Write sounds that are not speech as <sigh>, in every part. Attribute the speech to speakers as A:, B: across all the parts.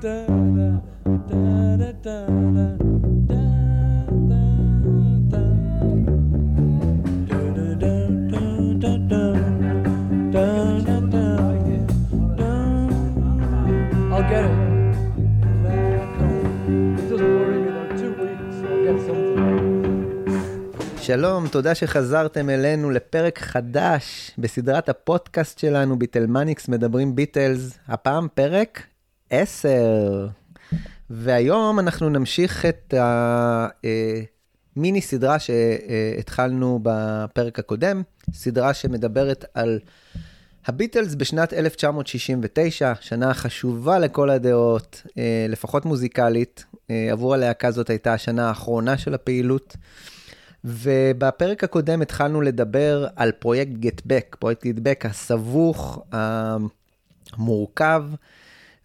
A: שלום, תודה שחזרתם אלינו לפרק חדש בסדרת הפודקאסט שלנו, ביטלמניקס מדברים ביטלס, הפעם פרק 10. והיום אנחנו נמשיך את המיני סדרה שהתחלנו בפרק הקודם, סדרה שמדברת על הביטלס בשנת 1969, שנה חשובה לכל הדעות, אה, לפחות מוזיקלית. אה, עבור הלהקה הזאת הייתה השנה האחרונה של הפעילות. ובפרק הקודם התחלנו לדבר על פרויקט גטבק, פרויקט גטבק הסבוך, המורכב,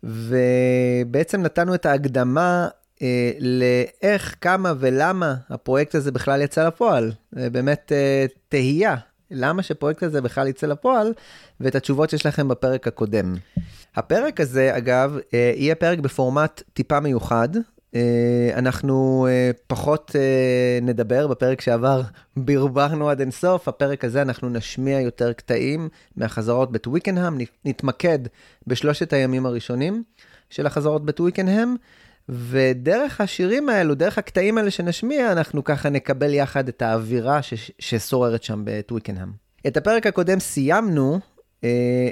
A: ובעצם נתנו את ההקדמה אה, לאיך, כמה ולמה הפרויקט הזה בכלל יצא לפועל. אה, באמת אה, תהייה, למה שפרויקט הזה בכלל יצא לפועל, ואת התשובות שיש לכם בפרק הקודם. הפרק הזה, אגב, אה, יהיה פרק בפורמט טיפה מיוחד. אה, אנחנו אה, פחות אה, נדבר, בפרק שעבר ברברנו עד אינסוף, הפרק הזה אנחנו נשמיע יותר קטעים מהחזרות בטוויקנהאם, נתמקד בשלושת הימים הראשונים של החזרות בטוויקנהאם, ודרך השירים האלו, דרך הקטעים האלה שנשמיע, אנחנו ככה נקבל יחד את האווירה ששוררת שם בטוויקנהאם. את הפרק הקודם סיימנו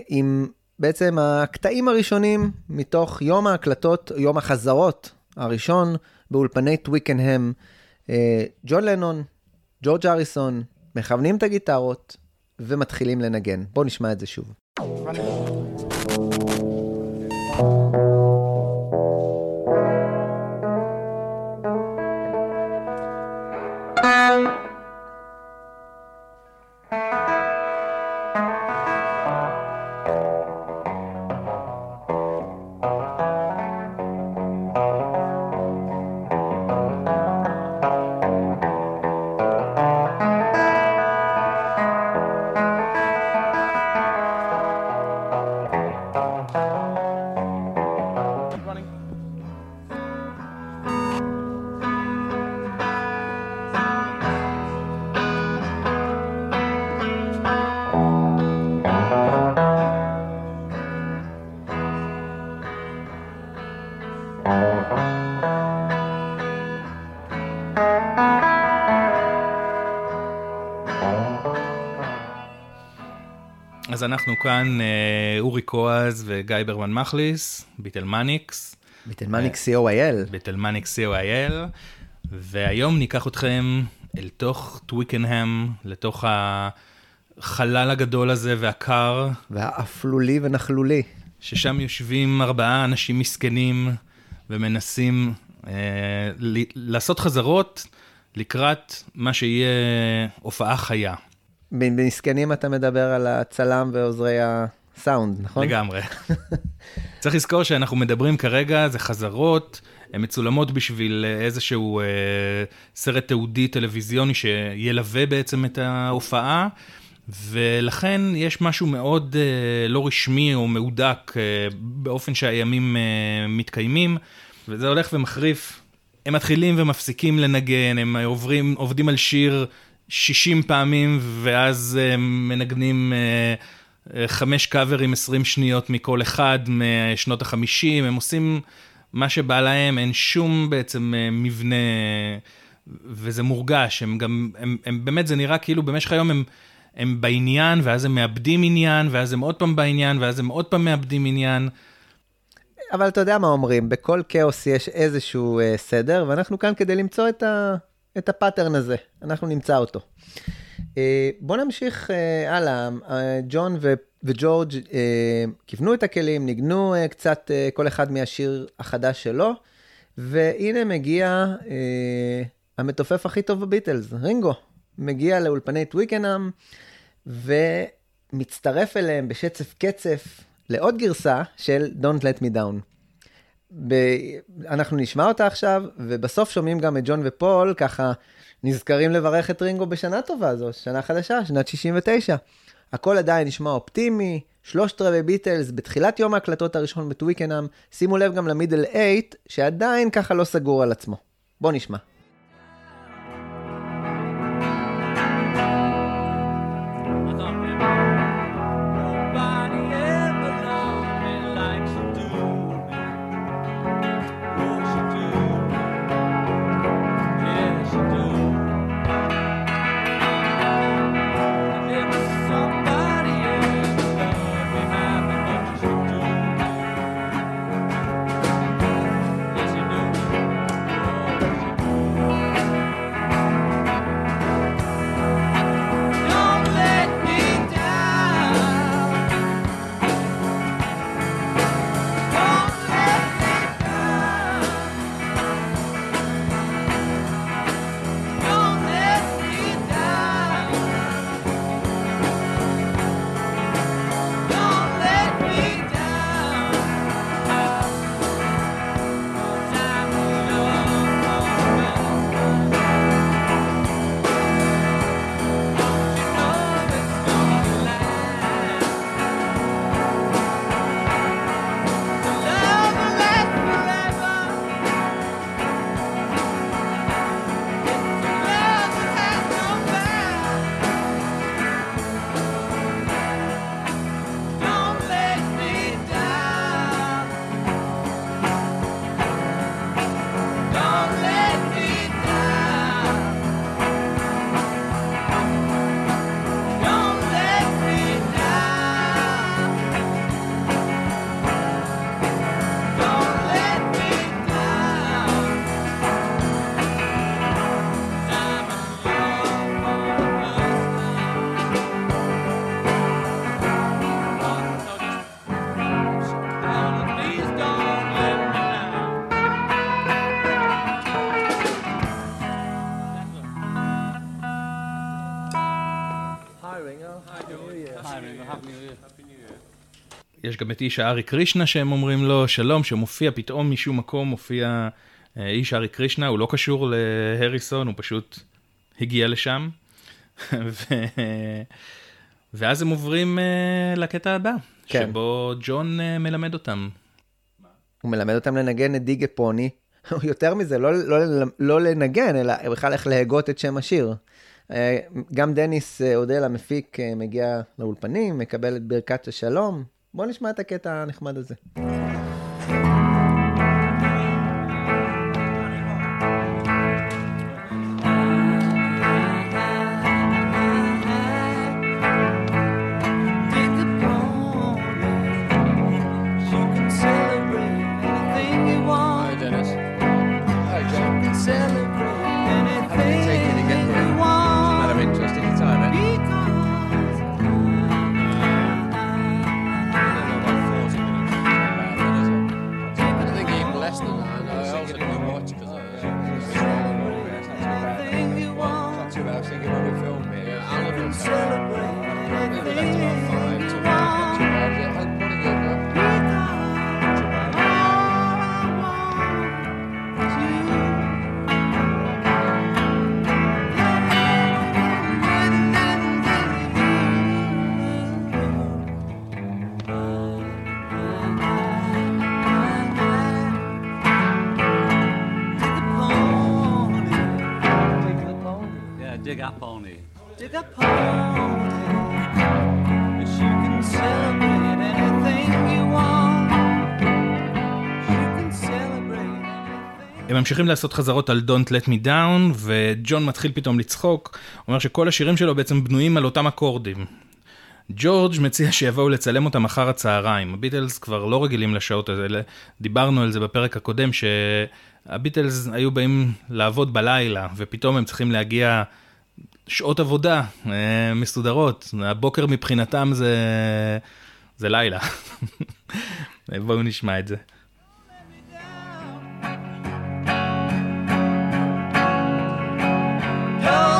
A: עם בעצם הקטעים הראשונים מתוך יום ההקלטות, יום החזרות הראשון באולפני טוויקנהם. אה, ג'ון לנון, ג'ורג' אריסון, מכוונים את הגיטרות ומתחילים לנגן. בואו נשמע את זה שוב.
B: Running.
C: אז אנחנו כאן, אה, אורי קואז וגיא ברמן מחליס, ביטלמניקס,
A: ביטלמניק co.il.
C: ביטלמניקס co.il, והיום ניקח אתכם אל תוך טוויקנהם, לתוך החלל הגדול הזה והקר,
A: והאפלולי ונכלולי.
C: ששם יושבים ארבעה אנשים מסכנים ומנסים אה, ל- לעשות חזרות לקראת מה שיהיה הופעה חיה.
A: במסכנים אתה מדבר על הצלם ועוזרי הסאונד, נכון?
C: לגמרי. צריך לזכור שאנחנו מדברים כרגע, זה חזרות, הן מצולמות בשביל איזשהו אה, סרט תיעודי טלוויזיוני שילווה בעצם את ההופעה, ולכן יש משהו מאוד אה, לא רשמי או מהודק אה, באופן שהימים אה, מתקיימים, וזה הולך ומחריף. הם מתחילים ומפסיקים לנגן, הם עוברים, עובדים על שיר 60 פעמים, ואז הם מנגנים... אה, חמש קאברים 20 שניות מכל אחד משנות החמישים, הם עושים מה שבא להם, אין שום בעצם אה, מבנה, וזה מורגש, הם גם, הם, הם באמת, זה נראה כאילו במשך היום הם, הם בעניין, ואז הם מאבדים עניין, ואז הם עוד פעם בעניין, ואז הם עוד פעם מאבדים עניין.
A: אבל אתה יודע מה אומרים, בכל כאוס יש איזשהו uh, סדר, ואנחנו כאן כדי למצוא את, ה, את הפאטרן הזה, אנחנו נמצא אותו. Uh, בוא נמשיך uh, הלאה, uh, ג'ון ו, וג'ורג' uh, כיוונו את הכלים, ניגנו uh, קצת uh, כל אחד מהשיר החדש שלו, והנה מגיע uh, המתופף הכי טוב בביטלס, רינגו. מגיע לאולפני טוויקנאם, ומצטרף אליהם בשצף קצף לעוד גרסה של Don't Let Me Down. ב... אנחנו נשמע אותה עכשיו, ובסוף שומעים גם את ג'ון ופול, ככה נזכרים לברך את רינגו בשנה טובה זו, שנה חדשה, שנת 69. הכל עדיין נשמע אופטימי,
D: שלושת רבעי ביטלס בתחילת יום ההקלטות הראשון בטוויקנאם, שימו לב גם למידל אייט, שעדיין ככה לא סגור על עצמו. בואו נשמע.
C: יש גם את איש הארי קרישנה שהם אומרים לו שלום, שמופיע פתאום משום מקום, מופיע אה, איש הארי קרישנה, הוא לא קשור להריסון, הוא פשוט הגיע לשם. <laughs> ו... ואז הם עוברים אה, לקטע הבא,
D: כן.
C: שבו ג'ון אה, מלמד אותם.
D: הוא מלמד אותם לנגן את דיגה פוני. <laughs> יותר מזה, לא, לא, לא לנגן, אלא בכלל איך להגות את שם השיר. גם דניס אודל המפיק מגיע לאולפנים, מקבל את ברכת השלום. בואו נשמע את הקטע הנחמד הזה.
C: הם ממשיכים לעשות חזרות על Don't Let Me Down, וג'ון מתחיל פתאום לצחוק, אומר שכל השירים שלו בעצם בנויים על אותם אקורדים. ג'ורג' מציע שיבואו לצלם אותם אחר הצהריים. הביטלס כבר לא רגילים לשעות האלה, דיברנו על זה בפרק הקודם, שהביטלס היו באים לעבוד בלילה, ופתאום הם צריכים להגיע שעות עבודה אה, מסודרות. הבוקר מבחינתם זה, זה לילה. <laughs> בואו נשמע את זה.
E: No.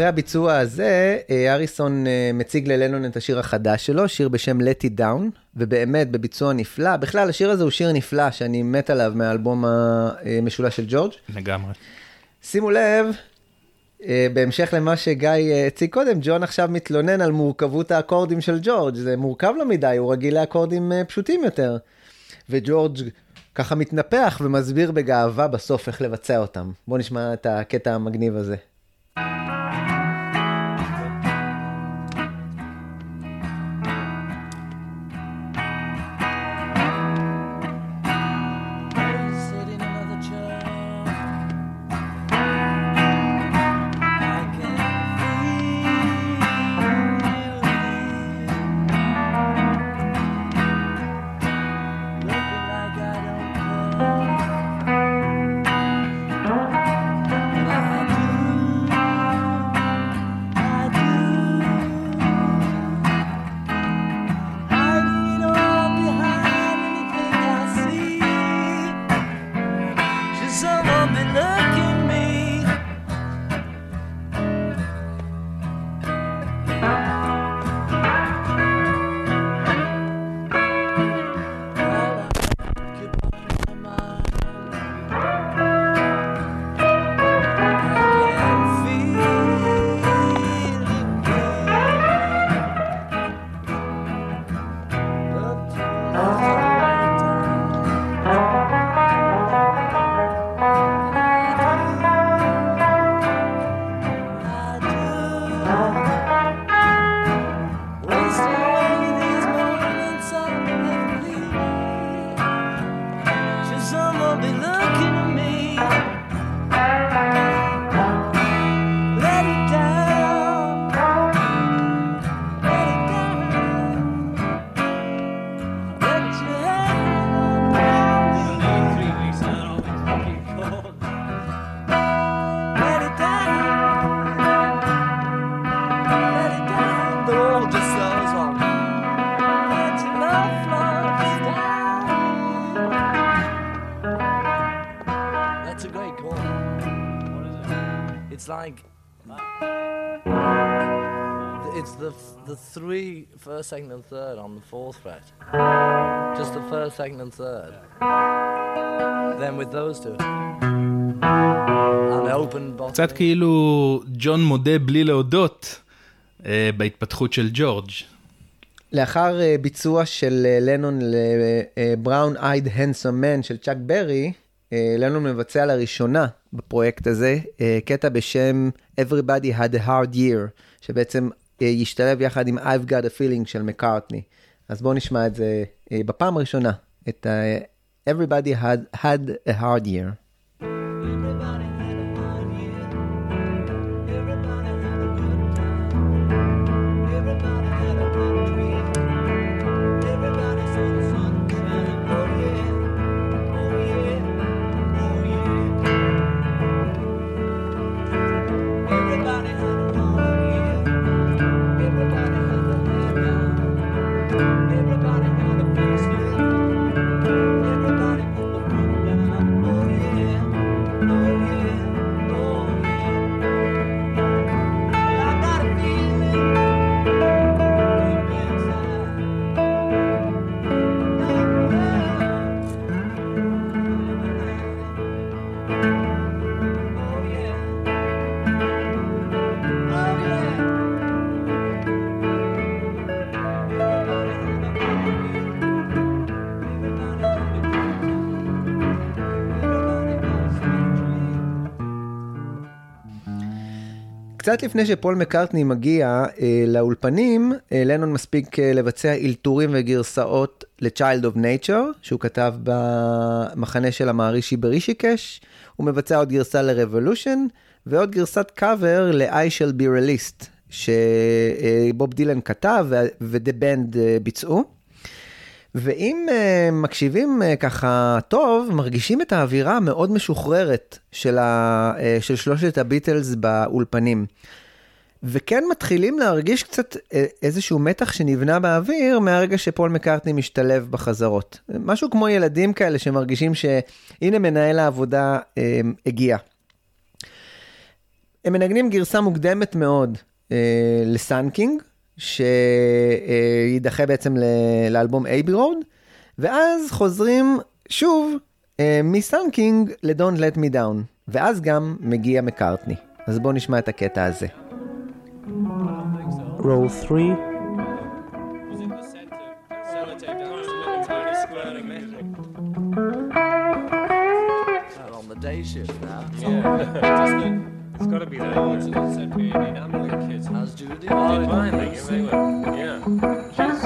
A: אחרי הביצוע הזה, אה, אריסון אה, מציג ללנון את השיר החדש שלו, שיר בשם Let It Down, ובאמת בביצוע נפלא. בכלל, השיר הזה הוא שיר נפלא, שאני מת עליו מהאלבום המשולש של ג'ורג'.
C: לגמרי.
A: שימו לב, אה, בהמשך למה שגיא הציג קודם, ג'ון עכשיו מתלונן על מורכבות האקורדים של ג'ורג'. זה מורכב לו מדי, הוא רגיל לאקורדים פשוטים יותר. וג'ורג' ככה מתנפח ומסביר בגאווה בסוף איך לבצע אותם. בואו נשמע את הקטע המגניב הזה.
F: And third on the fourth fret. Just the first, second, and third. Then with those two. An open bottom.
C: קצת כאילו ג'ון מודה בלי להודות אה, בהתפתחות של ג'ורג'.
A: לאחר אה, ביצוע של אה, לנון לבראון אייד הנסום מן של צ'אק ברי, אה, לנון מבצע לראשונה בפרויקט הזה אה, קטע בשם Everybody had a hard year, שבעצם ישתלב יחד עם I've got a feeling של מקארטני. אז בואו נשמע את זה אה, בפעם הראשונה, את ה- Everybody had, had a hard year. קצת לפני שפול מקארטני מגיע אה, לאולפנים, אה, לנון מספיק אה, לבצע אלתורים וגרסאות ל-Child of Nature, שהוא כתב במחנה של המערישי ברישיקש, הוא מבצע עוד גרסה ל-Revolution, ועוד גרסת קאבר ל-I shall be released, שבוב דילן כתב ו-The Band אה, ביצעו. ואם uh, מקשיבים uh, ככה טוב, מרגישים את האווירה המאוד משוחררת של, ה, uh, של שלושת הביטלס באולפנים. וכן מתחילים להרגיש קצת איזשהו מתח שנבנה באוויר מהרגע שפול מקארטני משתלב בחזרות. משהו כמו ילדים כאלה שמרגישים שהנה מנהל העבודה uh, הגיע. הם מנגנים גרסה מוקדמת מאוד אה, ל Sun King, שיידחה בעצם ל- לאלבום Abbey Road, ואז חוזרים שוב אה, מ Sun King ל-Don't Let Me Down, ואז גם מגיע מקארטני. אז בואו נשמע את הקטע הזה.
G: Roll 3.
B: Was in the centre, sellotape down to a little tiny square of metal.
H: on the day shift now.
B: Yeah,
I: It's got to be that.
B: Oh, it's an onset period. I mean, how kids?
H: How's Judy?
I: Oh, finally, yeah.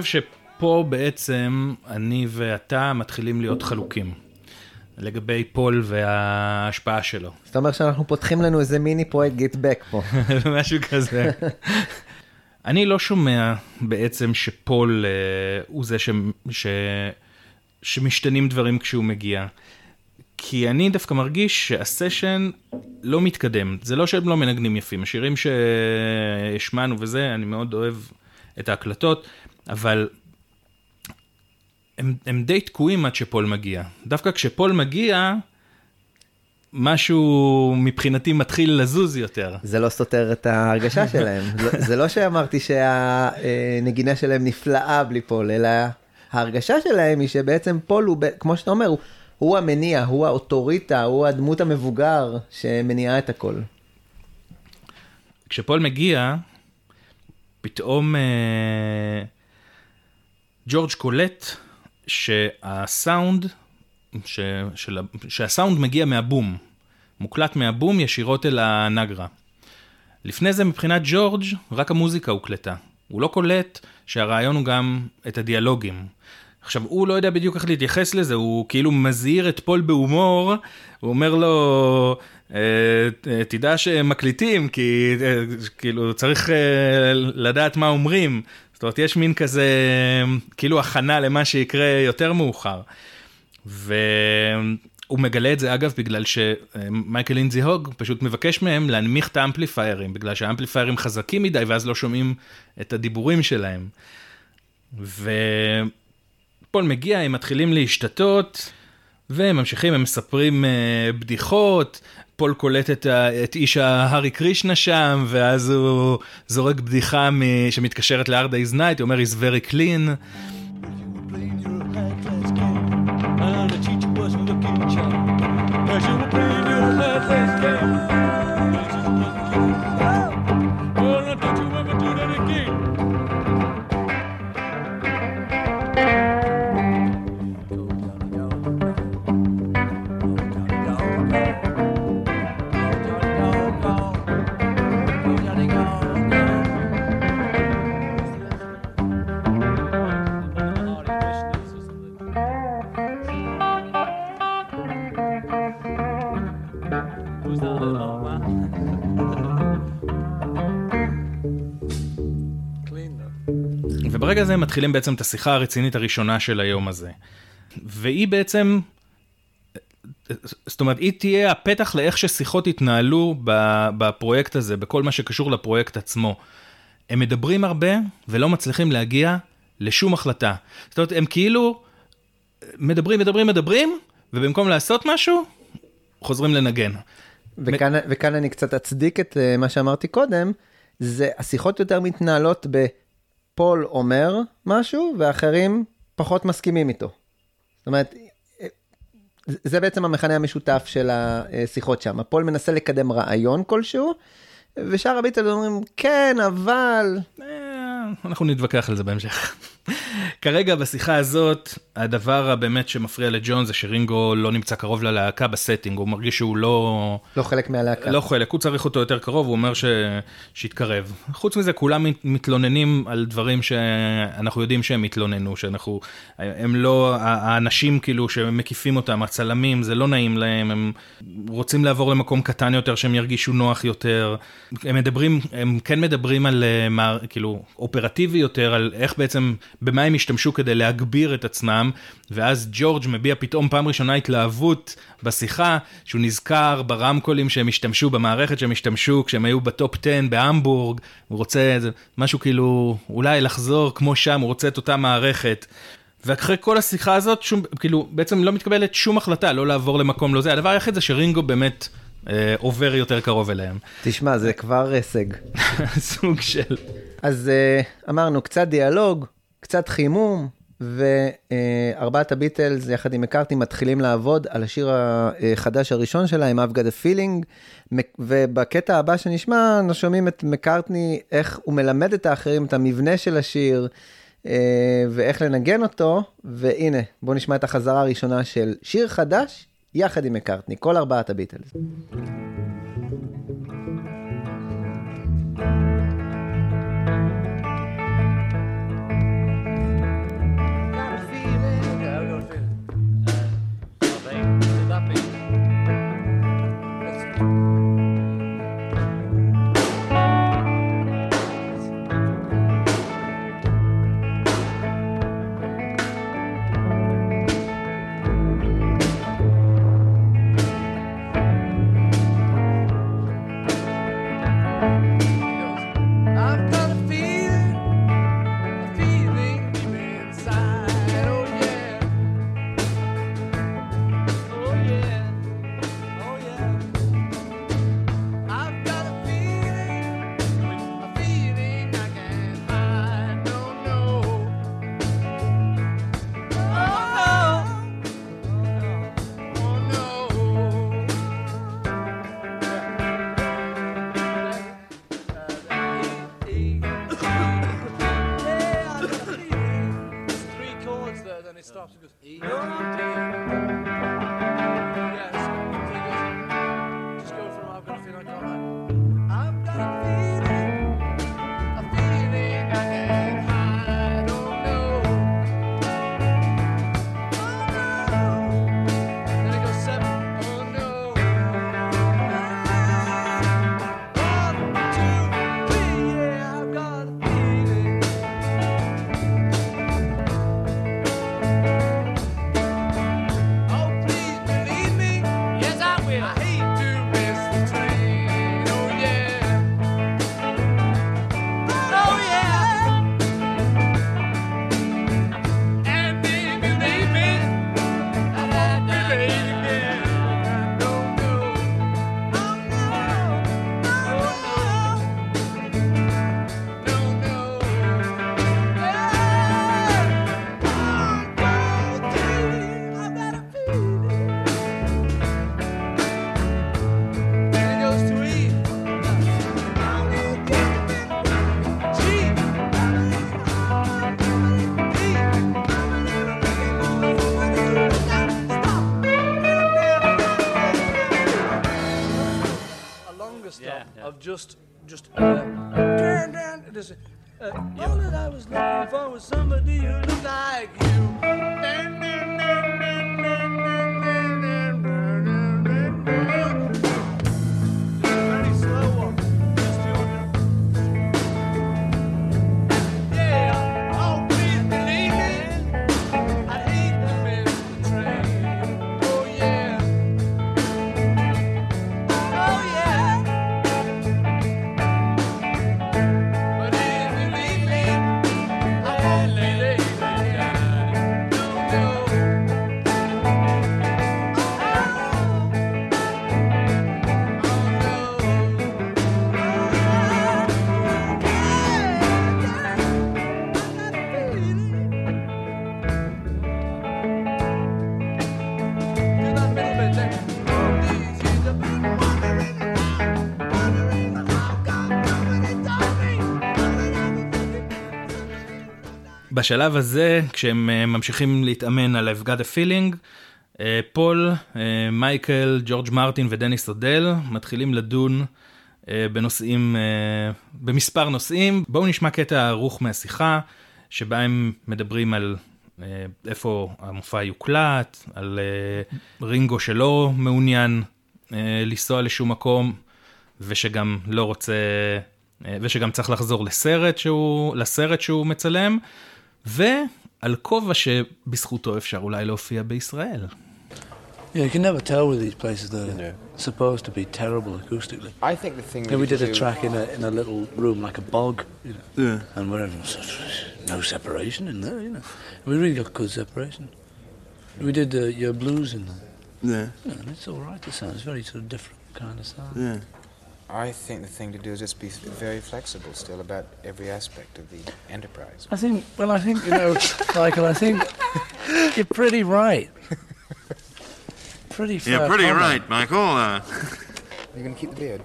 C: חושב שפה בעצם אני ואתה מתחילים להיות חלוקים. לגבי פול וההשפעה שלו.
A: זאת אומרת שאנחנו פותחים לנו איזה מיני פרויקט גיטבק פה. <laughs>
C: משהו כזה. אני לא שומע בעצם שפול אה, הוא זה ש... ש... שמשתנים דברים כשהוא מגיע. כי אני דווקא מרגיש שהסשן לא מתקדם. זה לא שהם לא מנגנים יפים, השירים שהשמענו וזה, אני מאוד אוהב את ההקלטות, אבל הם, הם די תקועים עד שפול מגיע. דווקא כשפול מגיע, משהו מבחינתי מתחיל לזוז יותר.
A: זה לא סותר את ההרגשה שלהם. <laughs> זה- זה לא שאמרתי שהנגינה שלהם נפלאה בלי פול, אלא ההרגשה שלהם היא שבעצם פול הוא, כמו שאתה אומר, הוא, הוא המניע, הוא האוטוריטה, הוא הדמות המבוגר שמניעה את הכל.
C: כשפול מגיע, פתאום אה, ג'ורג' קולט שהסאונד, ש, של, שהסאונד מגיע מהבום, מוקלט מהבום ישירות אל ה Nagra. לפני זה מבחינת ג'ורג' רק המוזיקה הוקלטה. הוא לא קולט שהרעיון הוא גם את הדיאלוגים. עכשיו, הוא לא יודע בדיוק איך להתייחס לזה, הוא כאילו מזהיר את פול בהומור, הוא אומר לו, "אה, אה, תדע שמקליטים, כי אה, כאילו צריך לדעת מה אומרים. זאת אומרת, יש מין כזה, כאילו הכנה למה שיקרה יותר מאוחר. והוא מגלה את זה אגב בגלל שמייקל אינזי הוג פשוט מבקש מהם להנמיך את האמפליפיירים, בגלל שהאמפליפיירים חזקים מדי ואז לא שומעים את הדיבורים שלהם. ופול מגיע, הם מתחילים להשתתות, והם ממשיכים, הם מספרים uh, בדיחות, פול קולט את, את איש ההארי קרישנה שם, ואז הוא זורק בדיחה מ, שמתקשרת ל-Hard Day's Night, הוא אומר, he's very clean.
H: Teacher wasn't looking sharp. As you were playing your game.
C: וברגע הזה מתחילים בעצם את השיחה הרצינית הראשונה של היום הזה. והיא בעצם, זאת אומרת, היא תהיה הפתח לאיך ששיחות יתנהלו ב- בפרויקט הזה, בכל מה שקשור לפרויקט עצמו. הם מדברים הרבה ולא מצליחים להגיע לשום החלטה. זאת אומרת, הם כאילו מדברים, מדברים, מדברים, ובמקום לעשות משהו, חוזרים לנגן.
A: וכאן, וכאן אני קצת אצדיק את אה, מה שאמרתי קודם, זה השיחות יותר מתנהלות בפול אומר משהו, ואחרים פחות מסכימים איתו. זאת אומרת, אה, זה בעצם המכנה המשותף של השיחות שם. פול מנסה לקדם רעיון כלשהו, ושאר הביטלס אומרים, כן, אבל...
C: אנחנו נתווכח על זה בהמשך. כרגע בשיחה הזאת, הדבר הבאמת שמפריע לג'ון זה שרינגו לא נמצא קרוב ללהקה ב setting, הוא מרגיש שהוא לא...
H: לא חלק מהלהקה.
C: לא חלק, הוא צריך אותו יותר קרוב, הוא אומר ש... שיתקרב. חוץ מזה, כולם מת- מתלוננים על דברים שאנחנו יודעים שהם התלוננו, שאנחנו... הם לא... האנשים כאילו שמקיפים אותם, הצלמים, זה לא נעים להם, הם רוצים לעבור למקום קטן יותר, שהם ירגישו נוח יותר. הם מדברים, הם כן מדברים על אה, כאילו, אופרטיבי יותר, על איך בעצם, במה הם השתמשו כדי להגביר את עצמם, ואז ג'ורג' מביע פתאום פעם ראשונה התלהבות בשיחה, שהוא נזכר ברמקולים שהם השתמשו, במערכת שהם השתמשו כשהם היו בטופ 10 בהמבורג, הוא רוצה משהו כאילו, אולי לחזור כמו שם, הוא רוצה את אותה מערכת. ואחרי כל השיחה הזאת, שום, כאילו, בעצם לא מתקבלת שום החלטה לא לעבור למקום לא זה. הדבר היחיד זה שרינגו באמת אה, עובר יותר קרוב אליהם.
H: תשמע, זה כבר הישג. <laughs>
C: סוג של...
H: אז uh, אמרנו, קצת דיאלוג, קצת חימום, וארבעת הביטלס, יחד עם מקארטי, מתחילים לעבוד על השיר החדש הראשון שלהם, I've got a feeling, ובקטע הבא שנשמע, אנחנו שומעים את מקארטני, איך הוא מלמד את האחרים את המבנה של השיר, אה, ואיך לנגן אותו, והנה, בואו נשמע את החזרה הראשונה של שיר חדש, יחד עם מקארטני, כל ארבעת הביטלס.
C: בשלב הזה, כשהם אה, ממשיכים להתאמן על I've got a feeling, פול, אה, מייקל, ג'ורג' מרטין ודניס אודל מתחילים לדון אה, בנושאים, במספר נושאים. בואו נשמע קטע ערוך מהשיחה, שבה הם מדברים על איפה המופע יוקלט, על רינגו שלא מעוניין לנסוע לשום מקום, ושגם לא רוצה, ושגם צריך לחזור לסרט שהוא, לסרט שהוא מצלם, ועל כובע שבזכותו אפשר אולי להופיע בישראל.
J: Yeah, you can never tell with these places that are supposed to be terrible acoustically.
G: I think the thing
J: Yeah, we
G: you
J: did a
G: do-
J: track in a in a little room like a bog, you know,
K: Yeah.
J: and we're in such no separation in there, you know. We really got good separation. We did uh, your blues in there,
K: Yeah.
J: you know, and it's all right. The sound it's very sort of different kind of sound.
K: Yeah.
G: I think the thing to do is just be very flexible still about every aspect of the enterprise.
J: I think, well, I think you know, Michael, I think you're pretty right. Pretty fair
K: You're pretty
J: comment.
K: right, Michael. Uh,
G: You're going to keep the beard.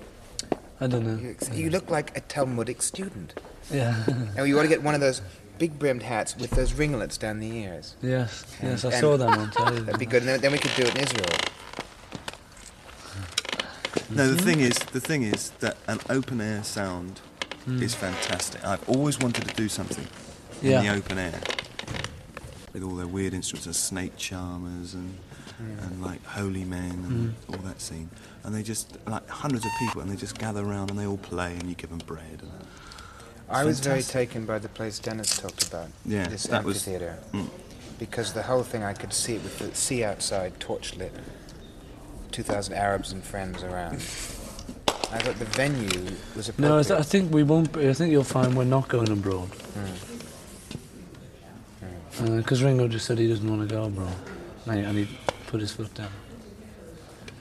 J: I don't know.
G: You, you look like a Talmudic student.
J: Yeah.
G: Now you ought to get one of those big brimmed hats with those ringlets down the ears.
J: yes. Yes, I
G: And-
J: saw them on television.
G: That'd be good. And then, then we could do it in Israel.
K: No, the thing is, the thing is that an open air sound is fantastic. I've always wanted to do something in
J: Yeah.
K: the open air with all their weird instruments, and snake charmers and and like holy men and all that scene. And they just like hundreds of people, and they just gather around and they all play, and you give them bread. And,
G: I was very taken by the place Dennis talked about.
K: Yeah,
G: This
K: that was- Mm.
G: Because the whole thing, I could see it with the sea outside, torch lit, 2,000 Arabs and friends around. I thought the venue was appropriate.
J: No, I, th- I think we won't. Be, I think you'll find we're not going abroad. Hmm. Uh, because Ringo just said he doesn't want to go abroad, and he, and he put his foot down.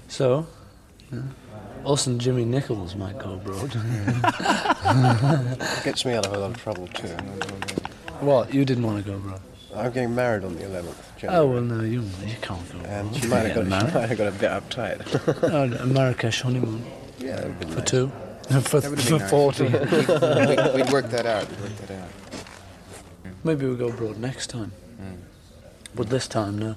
J: So, yeah. us and Jimmy Nichols might go abroad.
L: Gets me out of a lot of trouble too.
J: what? You didn't want to go abroad?
L: I'm getting married on the 11th. January.
J: Oh well, no, you you can't go.
L: And she might have, got, she
J: married.
L: might have got a bit uptight.
J: Oh, a Marrakesh honeymoon
L: yeah, that would be
J: for
L: nice.
J: two, for, for
G: nice.
J: forty.
G: we'd, we'd work that out. We'd work that out.
J: Maybe we'll go abroad next time. But this time, no.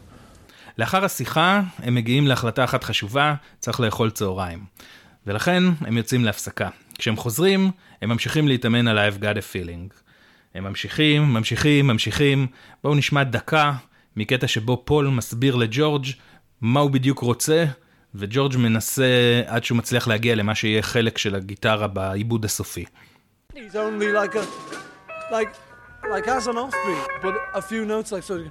C: לאחר השיחה, הם מגיעים להחלטה אחת חשובה, צריך לאכול צהריים. ולכן הם יוצאים להפסקה. כשהם חוזרים, הם ממשיכים להתאמן על ה-I've got a feeling. הם ממשיכים, ממשיכים, ממשיכים. בואו נשמע דקה מקטע שבו פול מסביר לג'ורג' מה הוא בדיוק רוצה, וג'ורג' מנסה עד שהוא מצליח להגיע למה שיהיה חלק של הגיטרה בעיבוד הסופי.
J: He's only like a, like, like has an offbeat, but a few notes like sort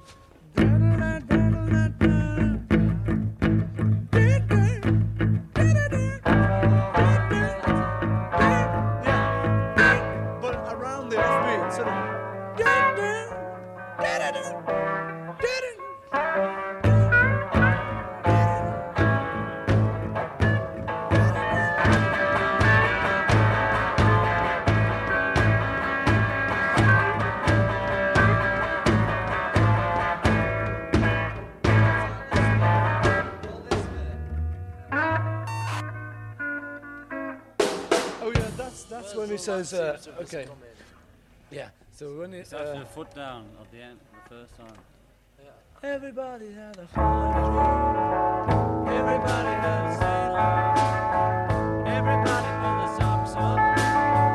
J: when he says, uh, okay. Yeah. So when he, uh,
E: foot down at the end, the first time.
J: everybody had a dream. Everybody had a sail.
E: Everybody the socks up.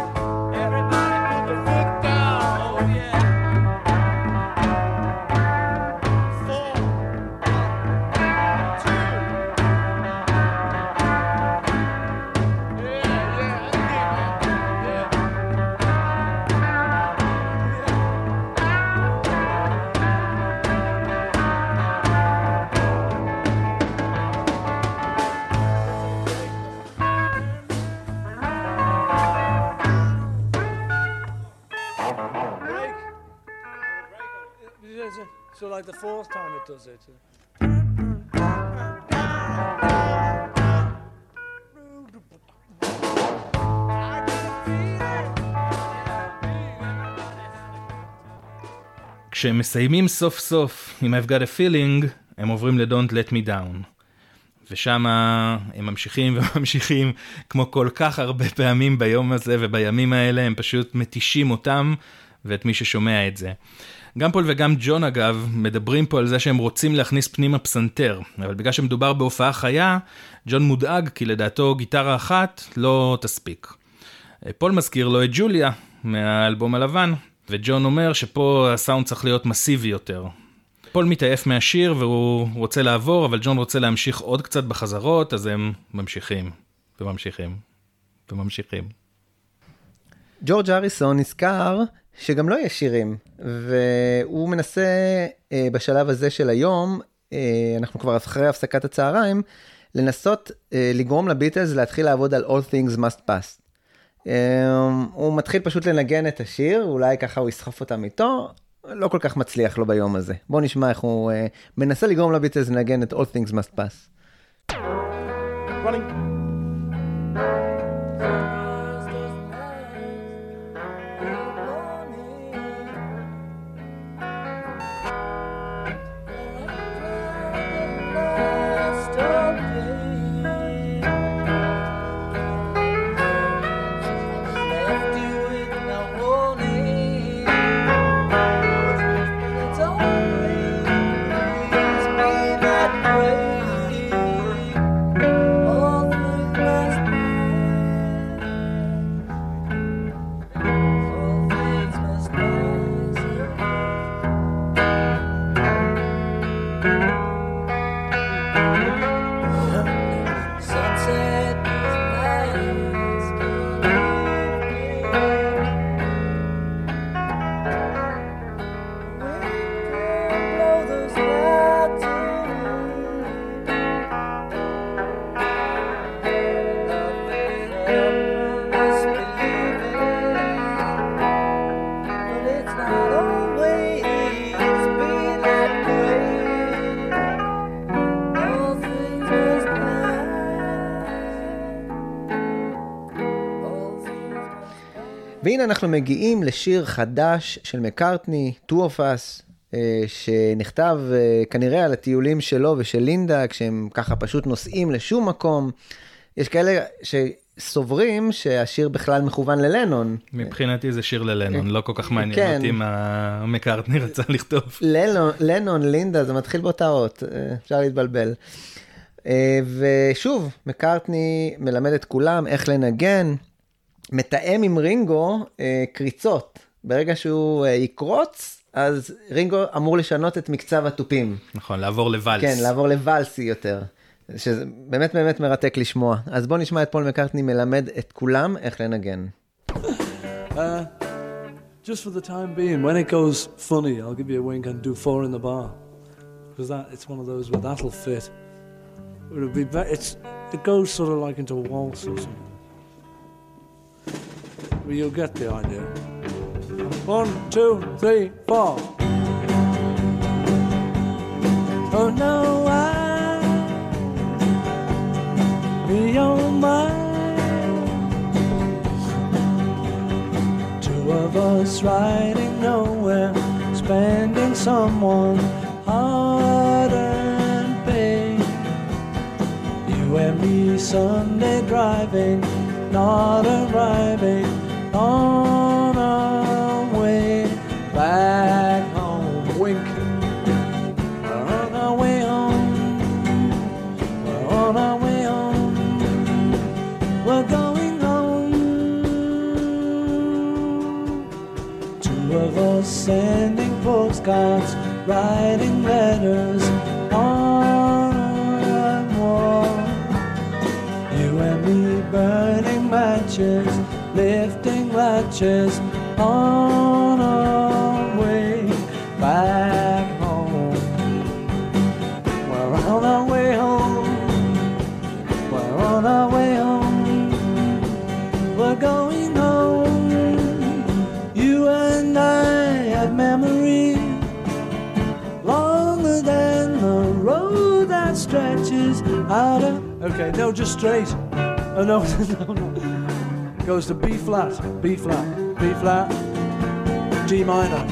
J: So like the fourth time it does it.
C: כשהם מסיימים סוף סוף עם I've got a feeling, הם עוברים ל-Don't let me down. ושם הם ממשיכים <laughs> וממשיכים, כמו כל כך הרבה פעמים ביום הזה ובימים האלה, הם פשוט מתישים אותם ואת מי ששומע את זה. גם פול וגם ג'ון אגב מדברים פה על זה שהם רוצים להכניס פנימה פסנתר, אבל בגלל שמדובר בהופעה חיה, ג'ון מודאג כי לדעתו גיטרה אחת לא תספיק. פול מזכיר לו את ג'וליה מהאלבום הלבן, וג'ון אומר שפה הסאונד צריך להיות מסיבי יותר. פול מתעייף מהשיר והוא רוצה לעבור, אבל ג'ון רוצה להמשיך עוד קצת בחזרות, אז הם ממשיכים, וממשיכים, וממשיכים.
A: ג'ורג' אריסון נזכר שגם לו יש שירים, והוא מנסה אה, בשלב הזה של היום, אה, אנחנו כבר אחרי הפסקת הצהריים, לנסות אה, לגרום לביטלס להתחיל לעבוד על All Things Must Pass. אה, הוא מתחיל פשוט לנגן את השיר, אולי ככה הוא יסחוף אותם איתו, לא כל כך מצליח לו ביום הזה. בואו נשמע איך הוא אה, מנסה לגרום לביטלס לנגן את All Things Must Pass.
D: Sunset
A: והנה אנחנו מגיעים לשיר חדש של מקארטני, Two of Us, אה, שנכתב אה, כנראה על הטיולים שלו ושל לינדה, כשהם ככה פשוט נוסעים לשום מקום. יש כאלה שסוברים שהשיר בכלל מכוון ללנון.
C: מבחינתי זה שיר ללנון, לא כל כך מעניין
A: כן.
C: אותי מה מקארטני רצה <laughs> לכתוב.
A: לנון, לנון, לינדה, זה מתחיל באותה אות, אה, אפשר להתבלבל. אה, ושוב, מקארטני מלמד את כולם איך לנגן, מתאם עם רינגו אה, קריצות. ברגע שהוא אה, יקרוץ, אז רינגו אמור לשנות את מקצב התופים.
C: נכון, לעבור לוואלס.
A: כן, לעבור לוואלסי יותר. שזה באמת באמת מרתק לשמוע. אז בואו נשמע את פול מקארטני מלמד את כולם איך לנגן.
H: Uh, just for the time being, when it goes funny, I'll give you a wink and do four in the bar. Because that it's one of those where that'll fit. It'll be be- it's it goes sort of like into a waltz or something. You'll get the idea. One, two, three, four. Oh no, I be mind. Two of us riding nowhere, spending someone hard earned pain. You and me Sunday driving, not arriving on our way back home. Wink. We're on our way home. We're on our way home. We're going home. Two of us sending postcards, writing letters on a wall. You and me burning matches, lifting latches on our way back home. We're on our way home. We're on our way home. We're going home. You and I have memories longer than the road that stretches out of. Okay, no, just straight. Oh no, <laughs> no, no. Goes to B flat, B flat, B flat, G minor,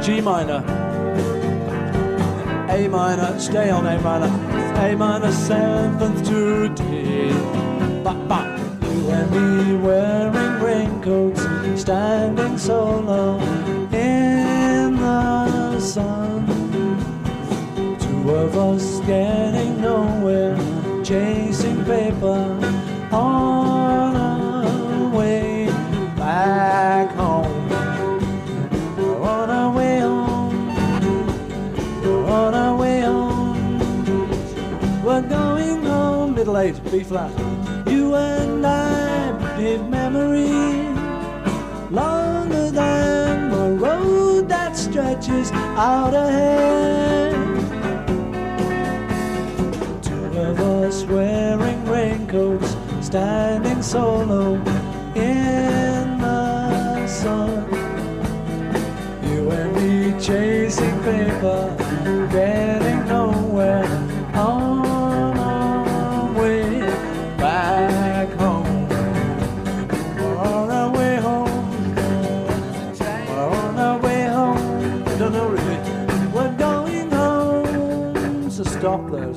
H: G minor, A minor, stay on A minor, A minor, seventh to D. Ba, ba. You and me wearing raincoats, standing solo in the sun. Two of us getting nowhere, chasing paper on back home. On our way home. On our way home. We're going home. Middle eight, B flat. You and I big memory longer than the road that stretches out ahead. Two of us wearing raincoats, standing solo chasing paper, getting nowhere on our way back home. We're on our way home. We're on our way home. I don't know really. We're going home. So stop there.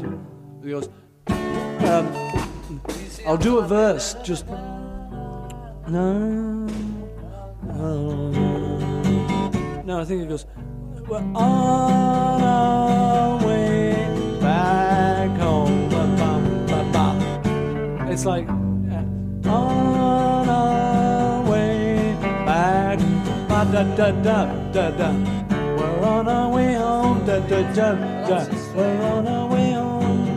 H: He goes, um, I'll do a verse. Just. No, no I think it goes. We're on our way back home. It's like uh, on our way back. Ba, da, da, da, da, da. We're on our way home. Da, da, da, da. We're on our way home.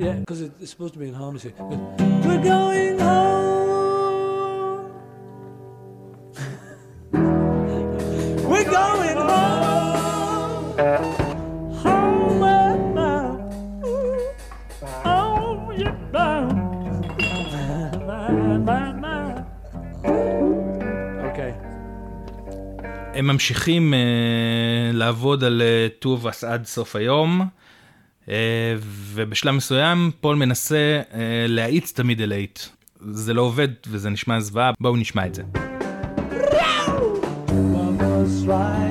H: Yeah, because it's supposed to be in harmony. We're going home. Going home. Home and now. Oh, yeah, now. My, my, my. Okay.
C: הם ממשיכים uh, לעבוד על uh, Us עד סוף היום, uh, ובשלב מסוים פול מנסה uh, להאיץ את המידל אייט. זה לא עובד וזה נשמע זוועה, בואו נשמע את זה.
H: slide.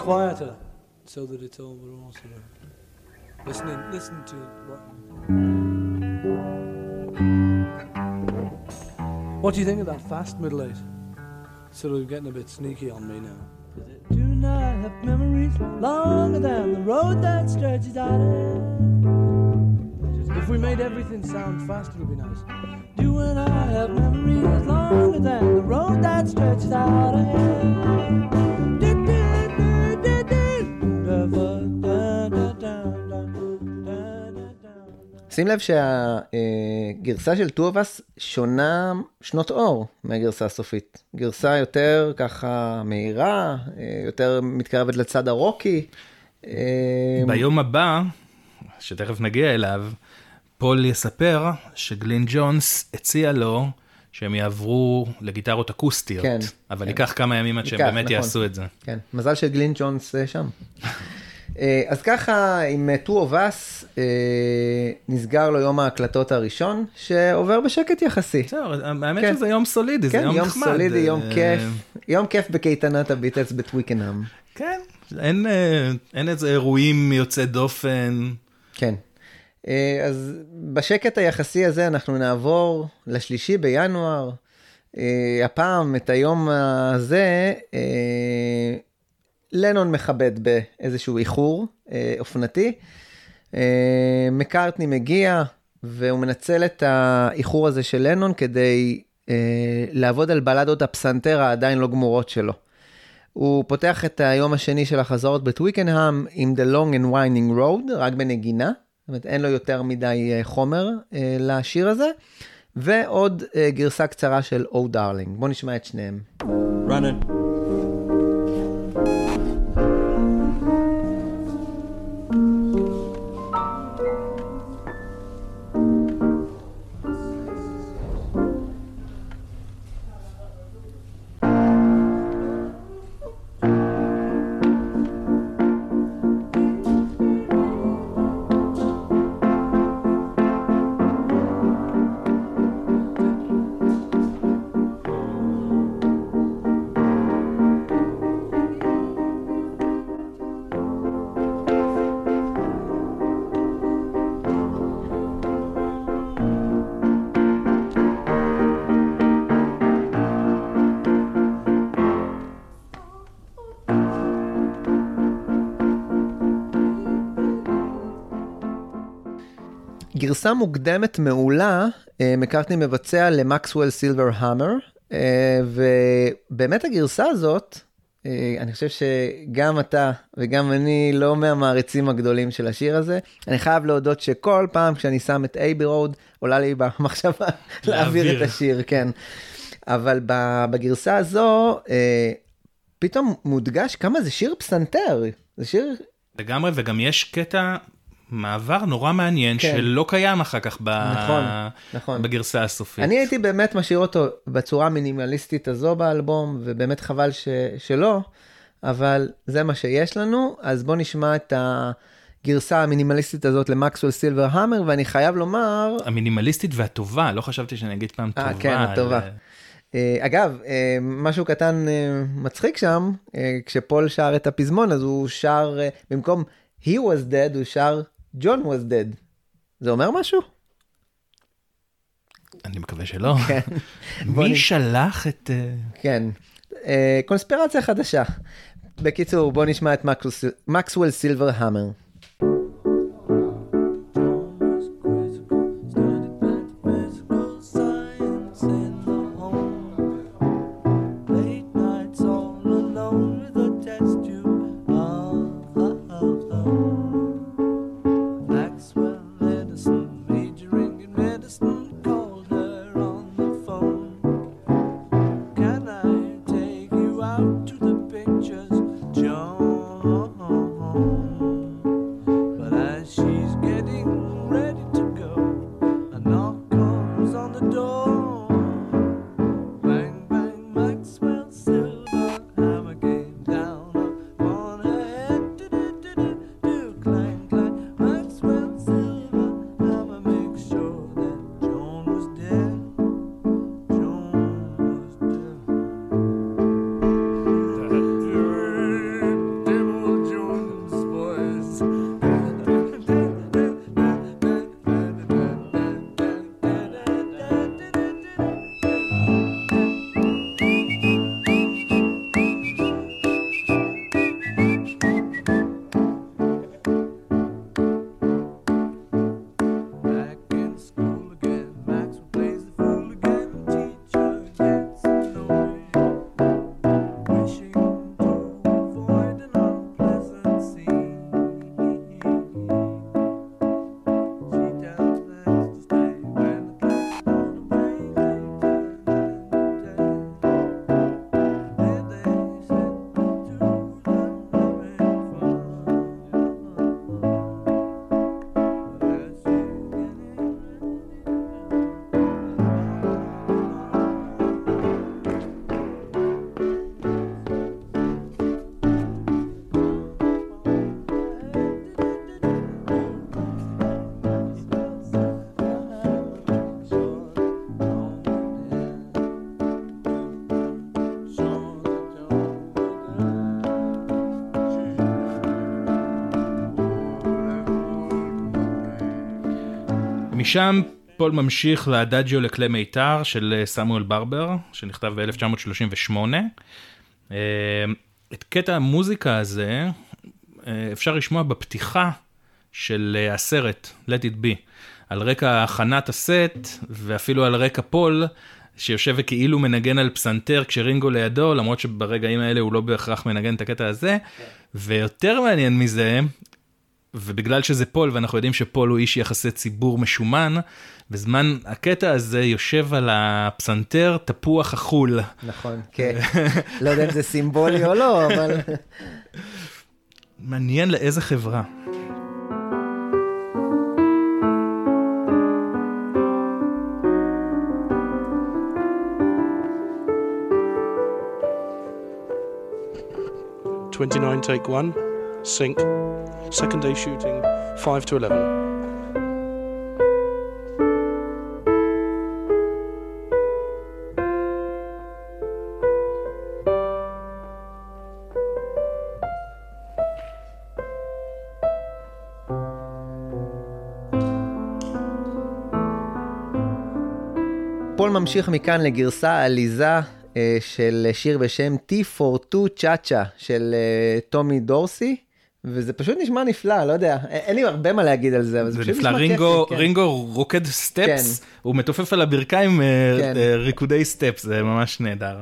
H: Quieter, so that it's all we're all sort of listening. Listen to what. What do you think of that fast middle eight? Sort of getting a bit sneaky on me now. Do not have memories longer than the road that stretches out. If we made everything sound fast, it would be nice.
A: שים לב שהגרסה של Two of Us שונה שנות אור מהגרסה הסופית. גרסה יותר ככה מהירה, אה, יותר מתקרבת לצד הרוקי. אה,
C: ביום הבא, שתכף נגיע אליו, פול יספר שגלין ג'ונס הציע לו שהם יעברו לגיטרות אקוסטיות.
A: כן,
C: אבל
A: כן.
C: ייקח כמה ימים עד שהם באמת
A: נכון.
C: יעשו את זה.
A: כן, מזל שגלין ג'ונס אה, שם. אה, אז ככה, עם אה, Two of Us אה, נסגר לו יום ההקלטות הראשון, שעובר בשקט יחסי.
C: זהו, האמת
A: כן.
C: שזה יום סולידי, זה
A: כן,
C: יום
A: יום
C: נחמד.
A: סולידי, יום
C: אה,
A: כיף. יום כיף בקייטנת הביטלס בטוויקנאם.
C: כן, אין, אין איזה אירועים יוצאי דופן.
A: כן. אז בשקט היחסי הזה אנחנו נעבור לשלישי בינואר. הפעם, את היום הזה, לנון מכבד באיזשהו איחור אה, אופנתי. אה, מקארטני מגיע, והוא מנצל את האיחור הזה של לנון כדי אה, לעבוד על בלדות הפסנתר העדיין לא גמורות שלו. הוא פותח את היום השני של החזרות בטוויקנהאם עם The Long and Winding Road, רק בנגינה, זאת אומרת אין לו יותר מדי אה, חומר אה, לשיר הזה, ועוד אה, גרסה קצרה של Oh Darling. בואו נשמע את שניהם.
M: Running.
A: גרסה מוקדמת מעולה, אה, מקארטני מבצע למקסוול סילבר המר, אה, ובאמת הגרסה הזאת, אה, אני חושב שגם אתה וגם אני לא מהמעריצים הגדולים של השיר הזה. אני חייב להודות שכל פעם כשאני שם את אייבי רוד, עולה לי במחשבה <laughs> להעביר. את השיר, כן. אבל בגרסה הזו, פתאום מודגש כמה זה שיר פסנתר, זה שיר
C: לגמרי, וגם יש קטע מעבר נורא מעניין
A: כן.
C: שלא קיים אחר כך ב...
A: נכון, נכון.
C: בגרסה הסופית.
A: אני הייתי באמת משאיר אותו בצורה המינימליסטית הזו באלבום, ובאמת חבל ש... שלא, אבל זה מה שיש לנו, אז בואו נשמע את הגרסה המינימליסטית הזאת למקסוול סילבר המר, ואני חייב לומר,
C: המינימליסטית והטובה, לא חשבתי שאני אגיד פעם
A: אה,
C: טובה.
A: כן, הטובה.
C: על-
A: אה, אגב, אה, משהו קטן אה, מצחיק שם, אה, כשפול שר את הפזמון, אז הוא שר, אה, במקום he was dead, הוא שר John was dead. זה אומר משהו?
C: אני מקווה שלא.
A: כן. <laughs>
C: מי שלח את... אה,
A: כן. אה, קונספירציה חדשה. בקיצור, בוא נשמע את מקסוול סילבר המר.
C: משם פול ממשיך לאדאג'יו לכלי מיתר של אה, סמואל ברבר, שנכתב ב-1938. אה, את קטע המוזיקה הזה אה, אפשר לשמוע בפתיחה של הסרט Let It Be, על רקע הכנת הסט ואפילו על רקע פול. שיושב וכאילו מנגן על פסנתר כשרינגו לידו, למרות שברגעים האלה הוא לא בהכרח מנגן את הקטע הזה. ויותר מעניין מזה, ובגלל שזה פול, ואנחנו יודעים שפול הוא איש יחסי ציבור משומן, בזמן הקטע הזה יושב על הפסנתר תפוח החול.
A: נכון, כן. לא יודע אם זה סימבולי או לא, אבל...
C: מעניין לאיזה חברה.
M: Twenty-nine, take one, sync. Second day shooting, five to eleven.
A: פול ממשיך מכאן לגרסה עליזה אה, של שיר בשם T42 צ'אצ'ה של אה, טומי דורסי. וזה פשוט נשמע נפלא, לא יודע, אין לי הרבה מה להגיד על זה, אבל זה
C: זה
A: פשוט
C: נפלא,
A: נשמע
C: רינגו,
A: כיפי, כן.
C: רינגו רוקד סטפס, הוא מתופף על הברכיים אה,
A: כן.
C: אה, ריקודי סטפס, זה ממש נהדר.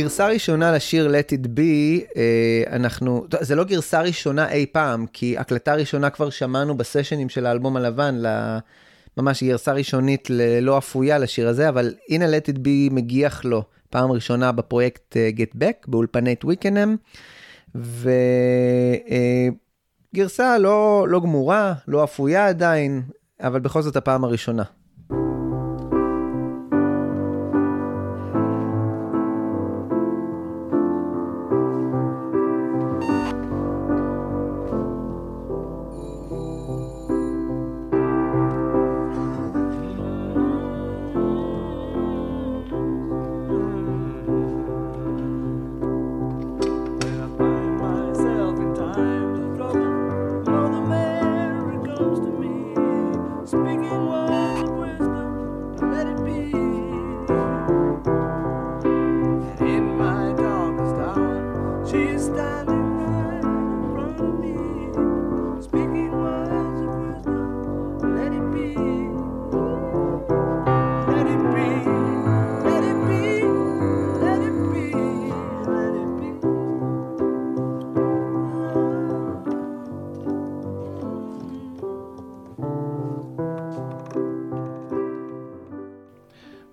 A: גרסה ראשונה לשיר Let It Be, אה, אנחנו, זה לא גרסה ראשונה אי פעם, כי הקלטה ראשונה כבר שמענו בסשנים של האלבום הלבן, ממש גרסה ראשונית ללא אפויה לשיר הזה, אבל הנה Let It Be מגיח לו פעם ראשונה בפרויקט אה, Get Back, באולפני טוויקנם, וגרסה לא, לא גמורה, לא אפויה עדיין, אבל בכל זאת הפעם הראשונה.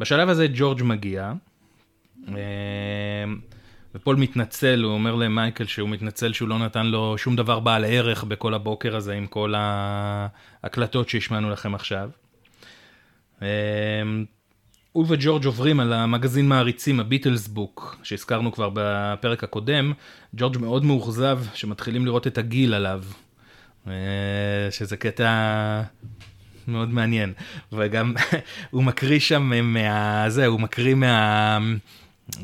C: בשלב הזה ג'ורג' מגיע, אה, ופול מתנצל, הוא אומר למייקל שהוא מתנצל שהוא לא נתן לו שום דבר בעל ערך בכל הבוקר הזה עם כל ההקלטות שהשמענו לכם עכשיו. אה, הוא וג'ורג' עוברים על המגזין מעריצים, הביטלס בוק, שהזכרנו כבר בפרק הקודם. ג'ורג' מאוד מאוכזב שמתחילים לראות את הגיל עליו, אה, שזה קטע מאוד מעניין. וגם <laughs> הוא מקריא שם מה... זה, הוא מקריא מה...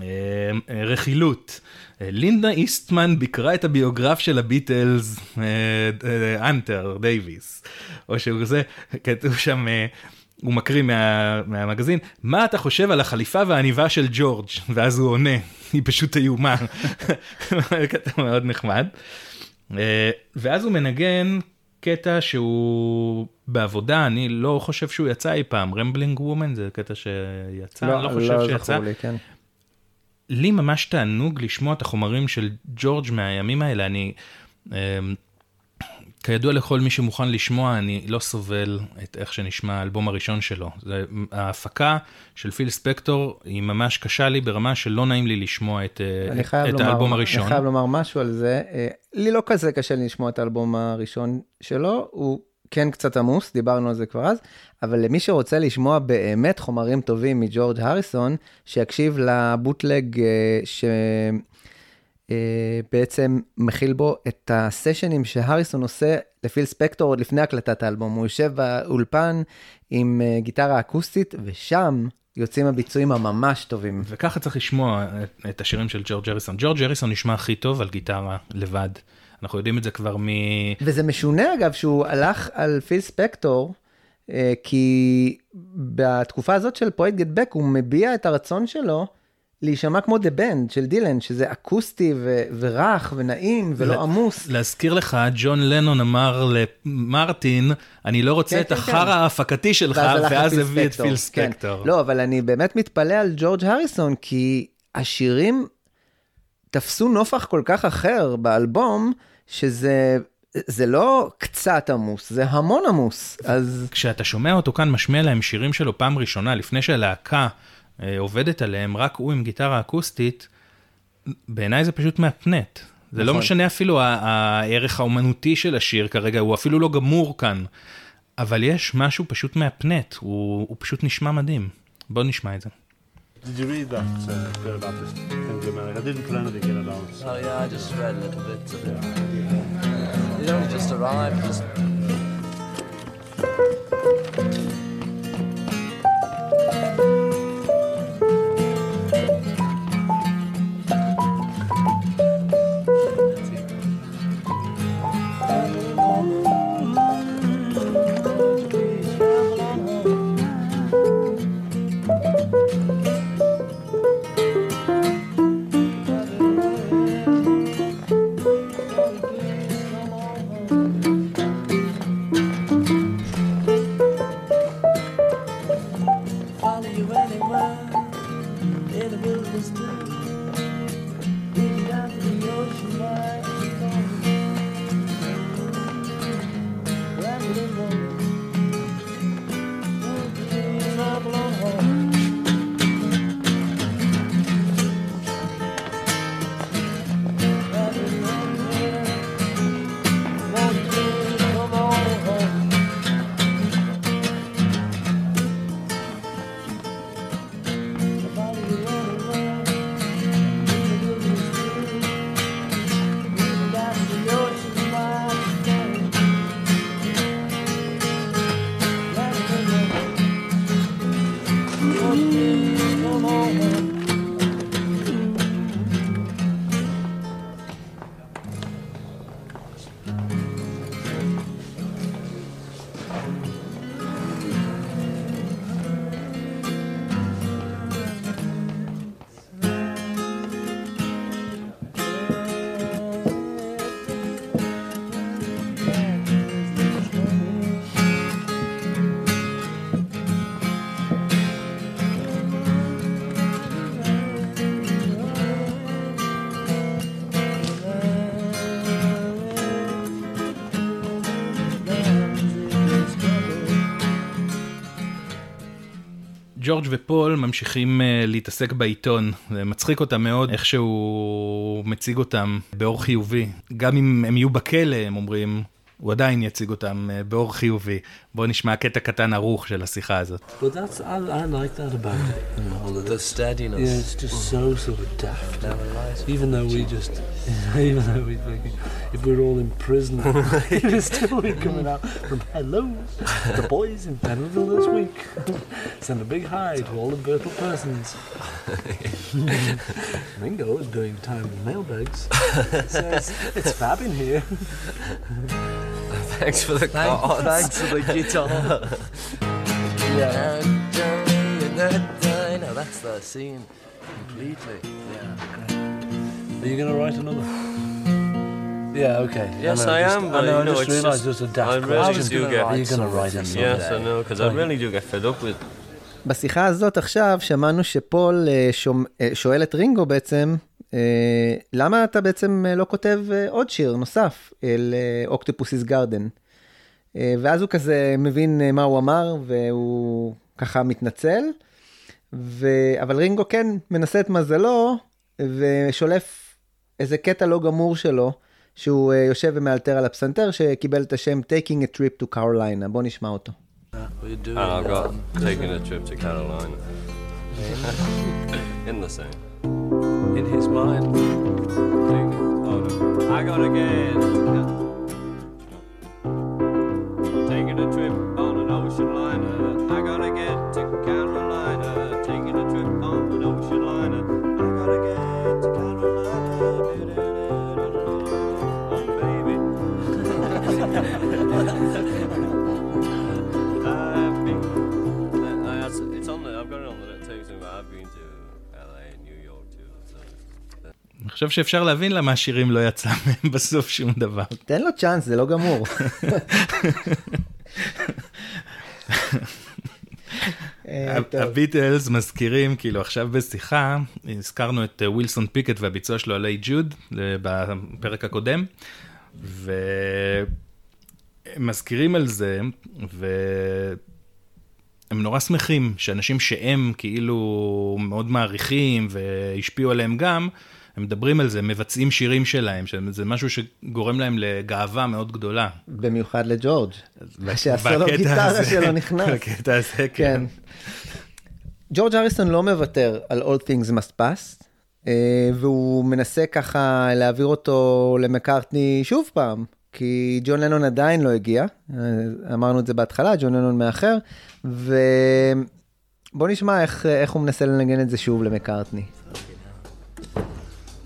C: אה, רכילות. לינדה איסטמן ביקרה את הביוגרף של הביטלס, אה, אה, אנטר דייוויס, או שהוא זה, כתוב שם, הוא מקריא מה, מהמגזין, מה אתה חושב על החליפה והעניבה של ג'ורג'? ואז הוא עונה, היא פשוט איומה. <laughs> קטע מאוד נחמד. ואז הוא מנגן קטע שהוא בעבודה, אני לא חושב שהוא יצא אי פעם, רמבלינג וומן זה קטע שיצא,
A: לא,
C: אני לא חושב
A: לא
C: שיצא.
A: לי, כן.
C: לי ממש תענוג לשמוע את החומרים של ג'ורג' מהימים האלה, אני... אמ, כידוע לכל מי שמוכן לשמוע, אני לא סובל את איך שנשמע האלבום הראשון שלו. זה, ההפקה של פיל ספקטור היא ממש קשה לי ברמה שלא נעים לי לשמוע את, אה, את, את
A: לומר,
C: האלבום הראשון.
A: אני חייב לומר משהו על זה. אה, לי לא כזה קשה לי לשמוע את האלבום הראשון שלו, הוא כן קצת עמוס, דיברנו על זה כבר אז, אבל למי שרוצה לשמוע באמת חומרים טובים מג'ורג' הריסון, שיקשיב לבוטלג אה, שבעצם מכיל בו את הסשנים שהריסון עושה לפיל ספקטור עוד לפני הקלטת האלבום. הוא יושב באולפן עם אה, גיטרה אקוסטית, ושם יוצאים הביצועים הממש טובים.
C: וככה צריך לשמוע את, השירים של ג'ורג' הריסון. ג'ורג' הריסון נשמע הכי טוב על גיטרה לבד. אנחנו יודעים את זה כבר מ...
A: וזה משונה אגב שהוא הלך על פיל ספקטור, אה, כי בתקופה הזאת של פרויקט Get Back הוא מביע את הרצון שלו להישמע כמו The Band של דילן, שזה אקוסטי ו- ורך ונעים ולא
C: לה-
A: עמוס.
C: להזכיר לך, ג'ון לנון אמר למרטין, אני לא רוצה
A: כן,
C: את
A: כן,
C: החרא
A: כן.
C: ההפקתי שלך, ואז הביא את
A: ספקטור,
C: פיל
A: כן.
C: ספקטור.
A: לא, אבל אני באמת מתפלא על ג'ורג' הריסון, כי השירים תפסו נופח כל כך אחר באלבום, שזה זה לא קצת עמוס, זה המון עמוס. אז
C: כשאתה שומע אותו כאן משמיע להם שירים שלו פעם ראשונה, לפני שהלהקה אה, עובדת עליהם, רק הוא עם גיטרה אקוסטית, בעיניי זה פשוט מהפנט. זה לא
A: נכון.
C: משנה אפילו הערך האומנותי של השיר כרגע, הוא אפילו לא גמור כאן. אבל יש משהו פשוט מהפנט, הוא, הוא פשוט נשמע מדהים. בוא נשמע את זה.
N: Did you read that uh, bit about this America? I didn't put anything in it on.
D: Oh yeah, I just read a little bit of it. It only just arrived. Just follow
C: ג'ורג' ופול ממשיכים uh, להתעסק בעיתון, זה מצחיק אותם מאוד איך שהוא מציג אותם באור חיובי. גם אם הם יהיו בכלא, הם אומרים, הוא עדיין יציג אותם uh, באור חיובי. בואו נשמע קטע קטן ערוך של השיחה הזאת.
H: But that's I, I like that about it. You know, all of
D: The
H: this.
D: steadiness.
H: Yeah, it's just so sort of daft.
D: Never lies.
H: Even though we just, even though we think if we're all in prison, it's still be coming out from hello, the boys in Pentonville this week. Send a big hi to all the Bertel persons. Ringo is doing time with mailbags. Says it's fab in here.
D: Thanks for the cards.
H: thanks for the guitar.
D: yeah. No, that's the scene completely. Yeah.
H: Are you going to write another? Yeah, okay.
I: Yes,
H: I,
I: I
H: just-
I: am.
H: I
I: But
H: know,
I: you
H: I
I: know,
H: just
I: it's
H: realised
I: just,
H: there's a daft
I: I
H: question.
I: really do get.
H: Are you going to write it
I: Yes, I know, because I really do get fed up with.
A: בשיחה הזאת עכשיו שמענו שפול אה, אה, שואל את רינגו בעצם, אה, למה אתה בעצם אה, לא כותב אה, עוד שיר נוסף אל אוקטופוסיס גרדן? ואז הוא כזה מבין אה, מה הוא אמר והוא ככה מתנצל, ו... אבל רינגו כן מנסה את מזלו ושולף איזה קטע לא גמור שלו, שהוא אה, יושב ומאלתר על הפסנתר שקיבל את השם Taking a Trip to Carolina, בוא נשמע אותו.
H: We're <laughs>
I: in
H: his mind.
I: Oh, I got again. Taking a trip on an ocean liner.
C: חושב שאפשר להבין למה השירים לא יצא מהם <laughs> בסוף שום דבר.
A: תן לו צ'אנס, זה לא גמור. <laughs> אה.
C: הביטלס מזכירים, כאילו עכשיו בשיחה, הזכרנו את אה, ווילסון פיקט והביצוע שלו על איי ג'וד אה, בפרק הקודם, והם מזכירים על זה, והם נורא שמחים שאנשים שהם כאילו מאוד מעריכים והשפיעו עליהם גם, הם מדברים על זה, מבצעים שירים שלהם, שזה משהו שגורם להם לגאווה מאוד גדולה.
A: במיוחד לג'ורג', שהסולו גיטרה שלו נכנס.
C: בקטע הזה,
A: כן.
C: כן.
A: ג'ורג' אריסון לא מוותר על All Things Must Pass, אה, והוא מנסה ככה להעביר אותו למקארטני שוב פעם, כי ג'ון לנון עדיין לא הגיע, אה, אמרנו את זה בהתחלה, ג'ון לנון מאחר, ובוא נשמע איך, איך הוא מנסה לנגן את זה שוב למקארטני.
D: Sunrise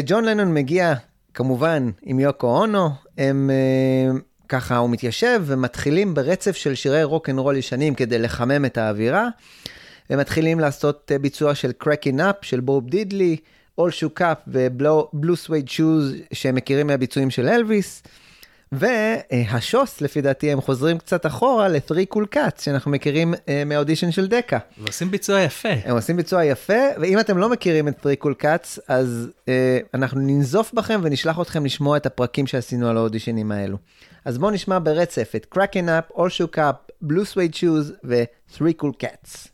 A: כשג'ון לנון מגיע, כמובן, עם יוקו אונו, הם אה, ככה, הוא מתיישב ומתחילים ברצף של שירי רוק אנד רול ישנים כדי לחמם את האווירה. הם מתחילים לעשות אה, ביצוע של Cracking Up של בו דידלי, All Shook Up ו-Blue Suede Shoes שהם מכירים מהביצועים של אלוויס. והשוס, לפי דעתי, הם חוזרים קצת אחורה ל-3 Cool Cats, שאנחנו מכירים אה, מהאודישן של דקה.
C: ועושים ביצוע יפה.
A: הם עושים ביצוע יפה, ואם אתם לא מכירים את 3 Cool Cats, אז אה, אנחנו ננזוף בכם ונשלח אתכם לשמוע את הפרקים שעשינו על האודישנים האלו. אז בואו נשמע ברצף את Cracking Up, All Shook Up, Blue Suede Shoes ו-3 Cool Cats.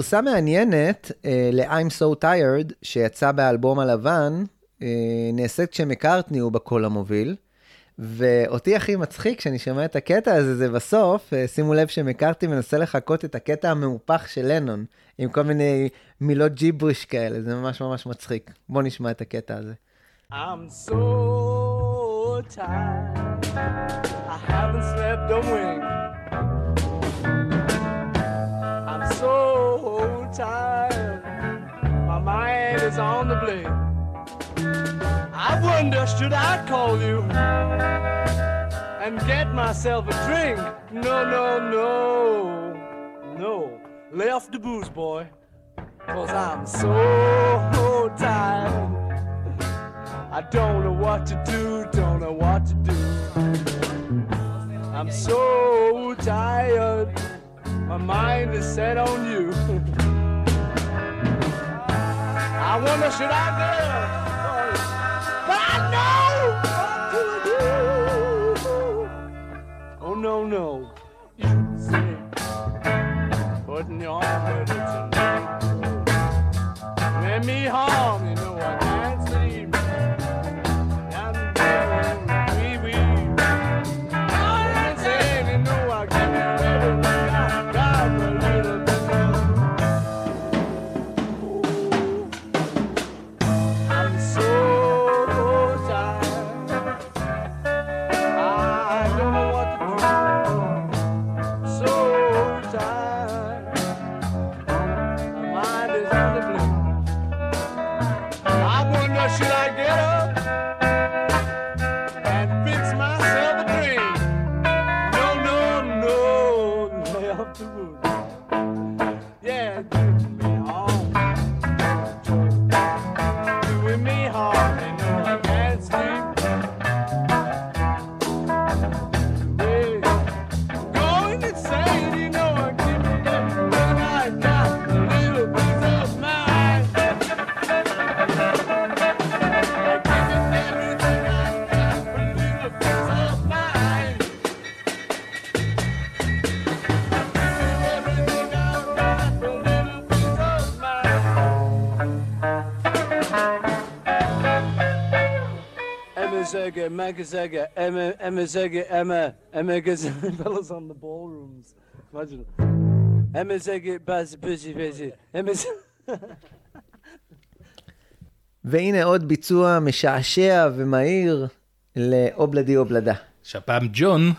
A: גרסה מעניינת אה, ל-I'm So Tired, שיצא באלבום הלבן, אה, נעשית כשמקארטני הוא בקול המוביל. ואותי הכי מצחיק כשאני שומע את הקטע הזה, זה בסוף, אה, שימו לב שמקארטני מנסה לחקות את הקטע המהופך של לנון, עם כל מיני מילות ג'יבריש כאלה, זה ממש ממש מצחיק. בואו נשמע את הקטע הזה.
H: I'm so tired. I haven't slept a wink. I'm so tired. My mind is on the blink. I wonder, should I call you and get myself a drink? No, no, no, no. Lay off the booze, boy. Cause I'm so tired. I don't know what to do, don't know what to do. I'm so tired, my mind is set on you. <laughs> I wonder should I go? But I know what to do. Oh no no, you say, putting your arm tonight. Let me home, you Yeah, dude. Zega, Mega Zega, Emma, Emma Zega, Emma, Emma Gazelle, <laughs> fellas on the ballrooms. Imagine. Emma Zega, Baz, Busy, Busy, Emma
A: והנה עוד ביצוע משעשע ומהיר לאובלדי אובלדה.
C: שהפעם ג'ון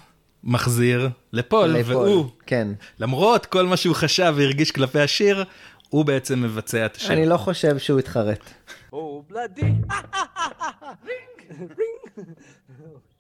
C: מחזיר לפול,
A: לפול,
C: והוא,
A: כן.
C: למרות כל מה שהוא חשב והרגיש כלפי השיר, הוא בעצם מבצע את השיר.
A: אני לא חושב שהוא התחרט.
H: Oh, bloody. ring,
O: no. <laughs>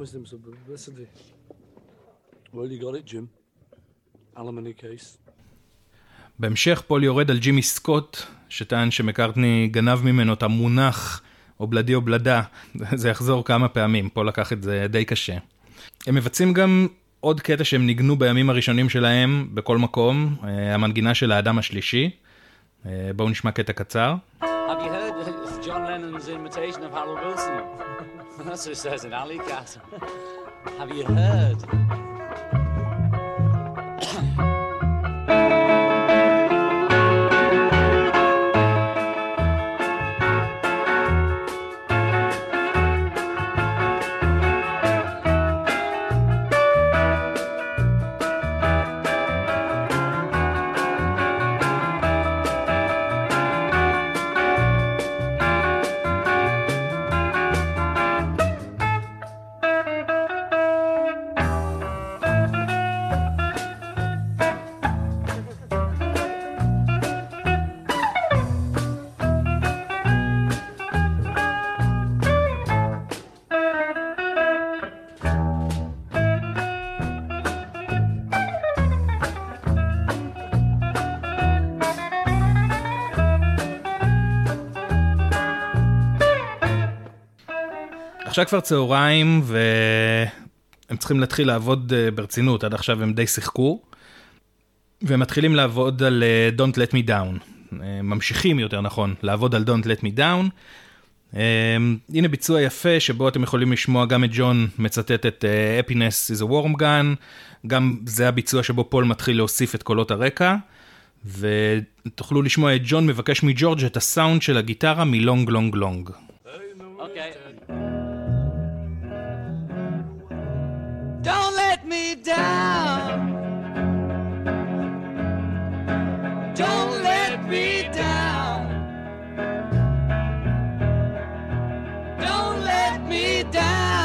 H: Promised him some publicity. Well, you got it, Jim. Alimony case.
C: בהמשך פול יורד על ג'ימי סקוט, שטען שמקארטני גנב ממנו את המונח Ob-La-Di Ob-La-Da, <laughs> זה יחזור כמה פעמים, פול לקח את זה די קשה. הם מבצעים גם עוד קטע שהם ניגנו בימים הראשונים שלהם בכל מקום, אה, המנגינה של האדם השלישי. אה, בואו נשמע קטע קצר.
E: Have you heard Lennon's imitation of Harold Wilson? <laughs> That's what it says in Alley Cat. Have you heard?
C: עכשיו כבר צהריים והם צריכים להתחיל לעבוד אה, ברצינות, עד עכשיו הם די שיחקו. והם מתחילים לעבוד על אה, Don't Let Me Down. אה, ממשיכים יותר נכון, לעבוד על Don't Let Me Down. אה, הנה ביצוע יפה שבו אתם יכולים לשמוע גם את ג'ון מצטט את אה, Happiness is a Warm Gun, גם זה הביצוע שבו פול מתחיל להוסיף את קולות הרקע. ותוכלו לשמוע את ג'ון מבקש מג'ורג' את הסאונד של הגיטרה מ Long Long Long.
E: Okay.
D: Don't let me down. Don't let me down. Don't let me down.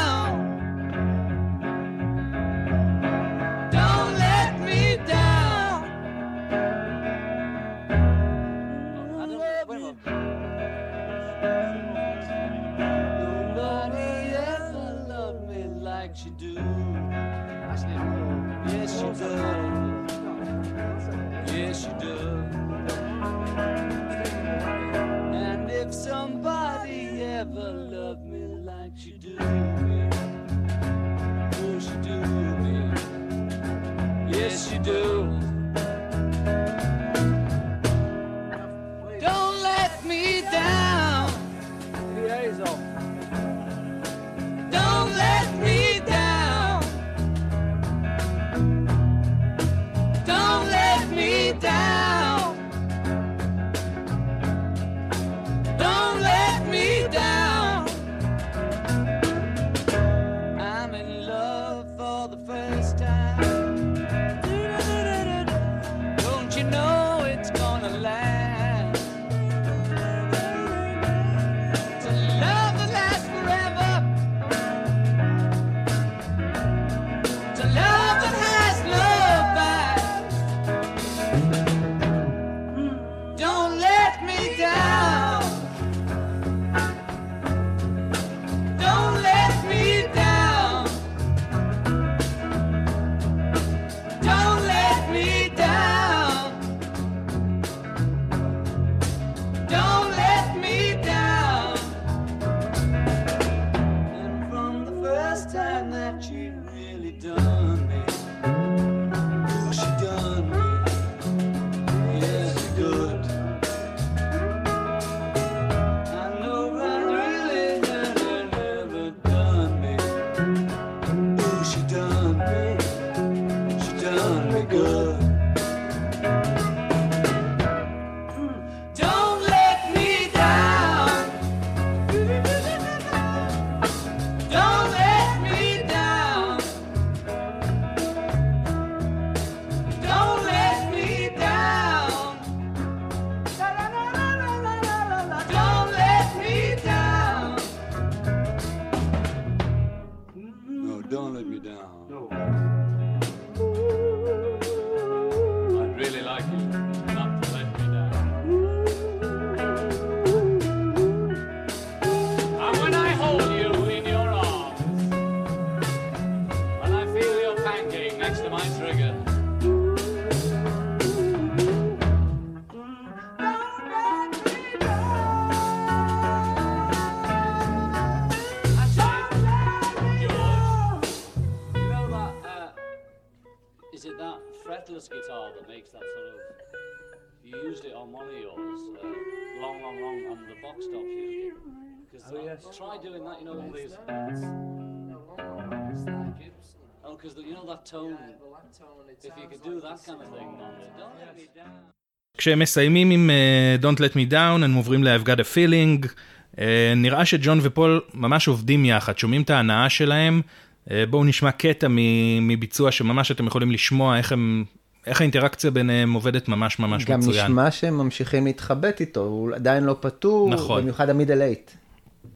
E: Box used it. Because
H: Oh, yes.
E: try doing that, you know, all these. Oh, because you know that tone. If you could do that kind of thing don't let me down.
C: כשהם מסיימים עם uh, Don't Let Me Down, הם עוברים ל-I've Got a Feeling. Uh, נראה שג'ון ופול ממש עובדים יחד, שומעים את ההנאה שלהם. Uh, בואו נשמע קטע מביצוע שממש אתם יכולים לשמוע איך הם... איך האינטראקציה ביניהם עובדת ממש ממש
A: גם
C: מצוין.
A: נשמע שהם ממשיכים להתחבט איתו, הוא עדיין לא פתור,
C: נכון.
A: במיוחד המידל אייט.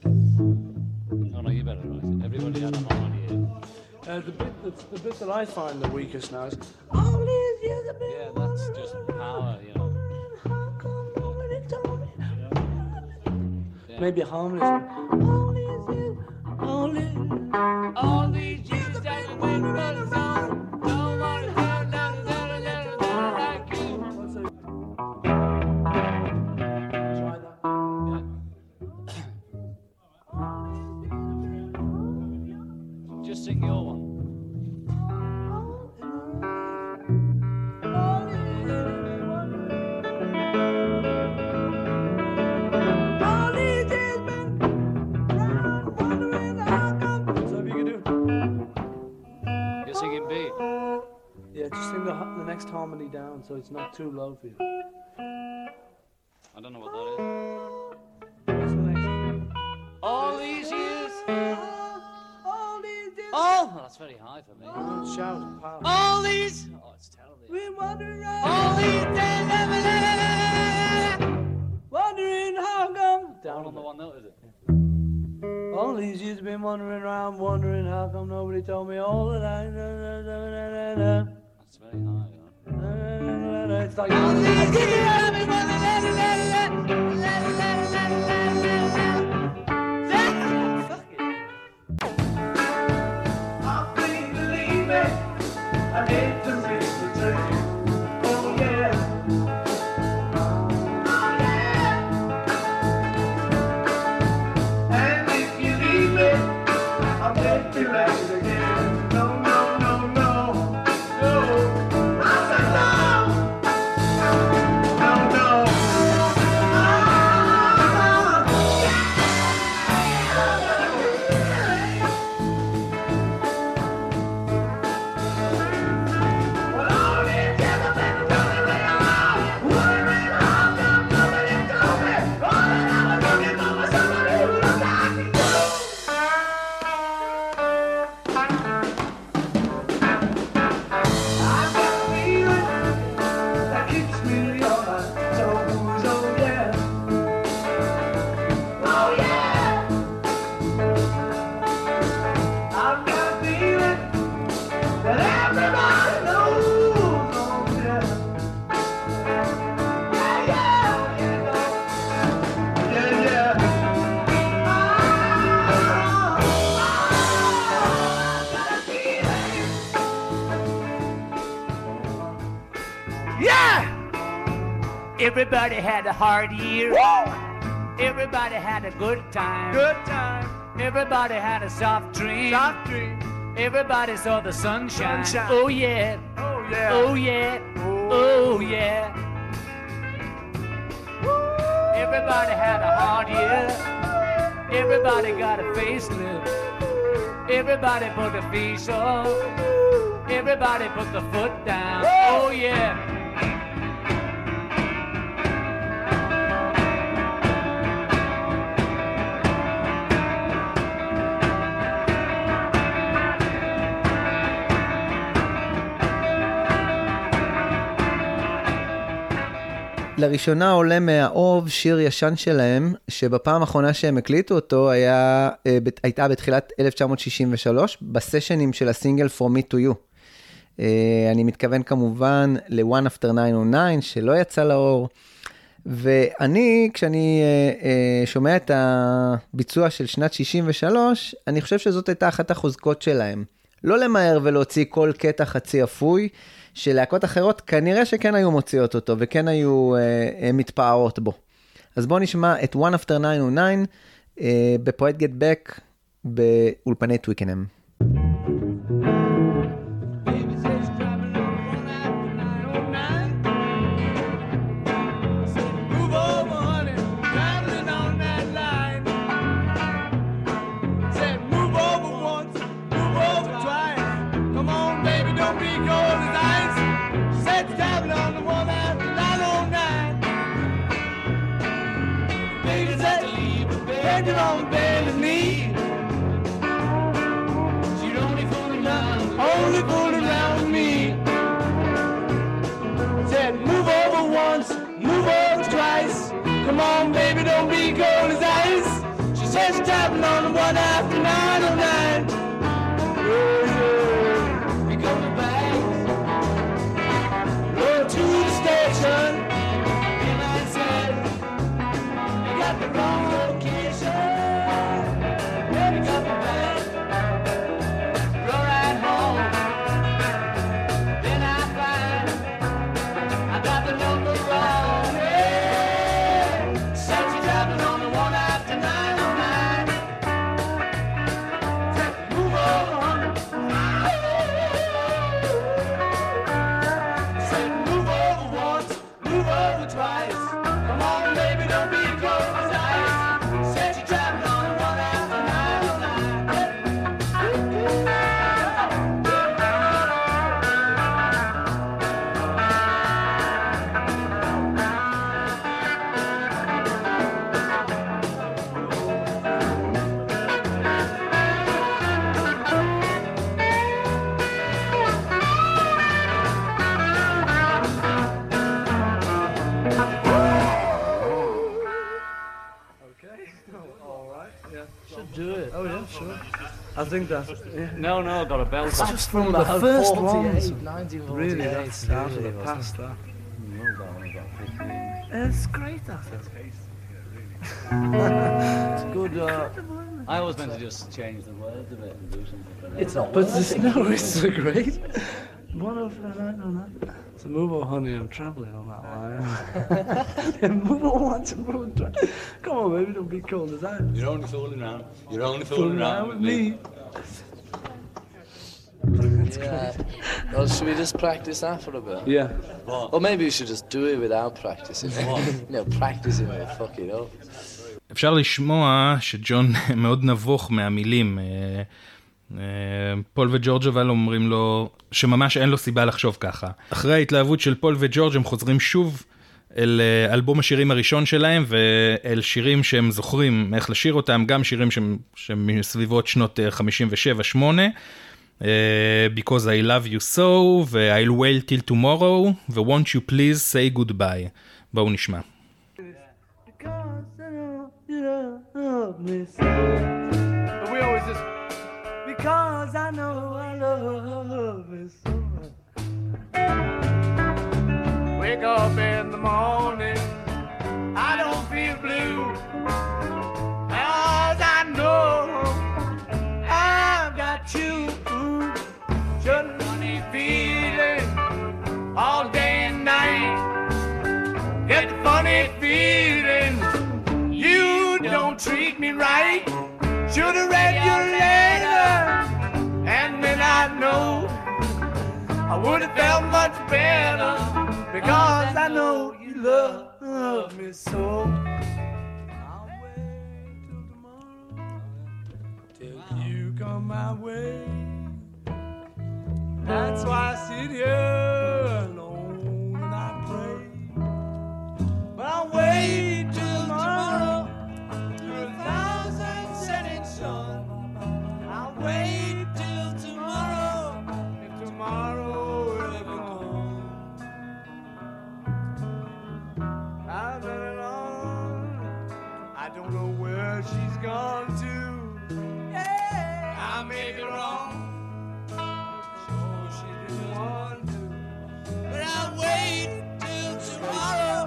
E: No, no.
H: Uh, the, bit that's, the bit that I find the weakest now is
E: Yeah, that's just power, you know.
H: maybe harmonism.
E: All these years that you wait for the wanna tell, tell, tell, tell, tell, like Bye. Just sing
H: the, the next harmony down so it's not too low for you.
E: I don't know what that is.
H: What's the next?
E: All these years. Oh, that's very high for me.
H: Don't shout, pal.
E: All these. Oh, it's terrible.
H: We're wandering
E: All these days
H: wondering how come.
E: Down on the one note, is it?
H: All these years been wandering around, wondering how come nobody told me all that I.
E: That's very high.
H: It's like.
P: Everybody had a hard year. Everybody had a good time. Good time. Everybody had a soft dream. Soft dream. Everybody saw the sunshine.
H: Sunshine.
P: Oh yeah.
H: Oh yeah.
P: Oh yeah. Oh, oh yeah. Everybody had a hard year. Everybody got a facelift. Everybody put a face up. Everybody put the foot down. Oh yeah.
A: לראשונה עולה מהאוב שיר ישן שלהם, שבפעם האחרונה שהם הקליטו אותו היה, אה, הייתה בתחילת 1963, בסשנים של הסינגל From Me to You. אה, אני מתכוון כמובן ל-One After 909, שלא יצא לאור. ואני, כשאני אה, שומע את הביצוע של שנת 63, אני חושב שזאת הייתה אחת החוזקות שלהם. לא למהר ולהוציא כל קטע חצי אפוי, שלהקות אחרות כנראה שכן היו מוציאות אותו וכן היו אה, מתפארות בו. אז בואו נשמע את One After 909 אה, בפרויקט Get Back באולפני טוויקנם.
H: It on bended knee. She'd only fooling around, only fooling around with me. Said, move over once, move over twice. Come on, baby, don't be cold as ice. She said she's tapping on the one after 909. Yeah, yeah. We coming back. Road to the station. I
Q: think that. Yeah.
E: No, no, I got a belt.
Q: It's
E: on.
Q: just from the first
J: one.
Q: Really, that's out of the
J: really,
Q: past. That.
E: No, that one got 15.
Q: It's great. That. it's good. Uh,
E: I always meant to just change the words a bit and do something. but
J: It's not
Q: but
J: worth
Q: it's, no, it's so great. One of nine on that. So move on, honey. I'm traveling on that line. move on, once and move on. twi- Come on, baby. Don't be cold as ice.
E: You're only fooling around. You're only
Q: Fooling
E: fooling around with me.
J: Yeah. Well, should we just practice that for a bit?
Q: Yeah.
E: What?
J: Or maybe we should just do it without practicing. you know, practicing will fuck it up.
C: אפשר לשמוע שג'ון מאוד נבוך מהמילים. אה, אה, פול וג'ורג' אבל אומרים לו שממש אין לו סיבה לחשוב ככה. אחרי ההתלהבות של פול וג'ורג' הם חוזרים שוב אל אה, אלבום השירים הראשון שלהם ואל שירים שהם זוכרים איך לשיר אותם, גם שירים שהם, מסביבות שנות אה, 57-8. Uh, because I love you so, ו-I'll wait till tomorrow, ו-won't you please say goodbye. בואו נשמע.
H: We always just because I know I love is so much. Wake up in the morning, I don't feel blue. Cause I know I've got you. Just a funny feeling all day and night. Get the funny feeling you don't treat me right. Should've read your letter, and then I know I would have felt much better because I know you love me so. I'll wait till tomorrow till you come my way. That's why I sit here alone and I pray. But I'll wait gone to. Yeah, I may be wrong. Sure she didn't want to. But I'll wait till tomorrow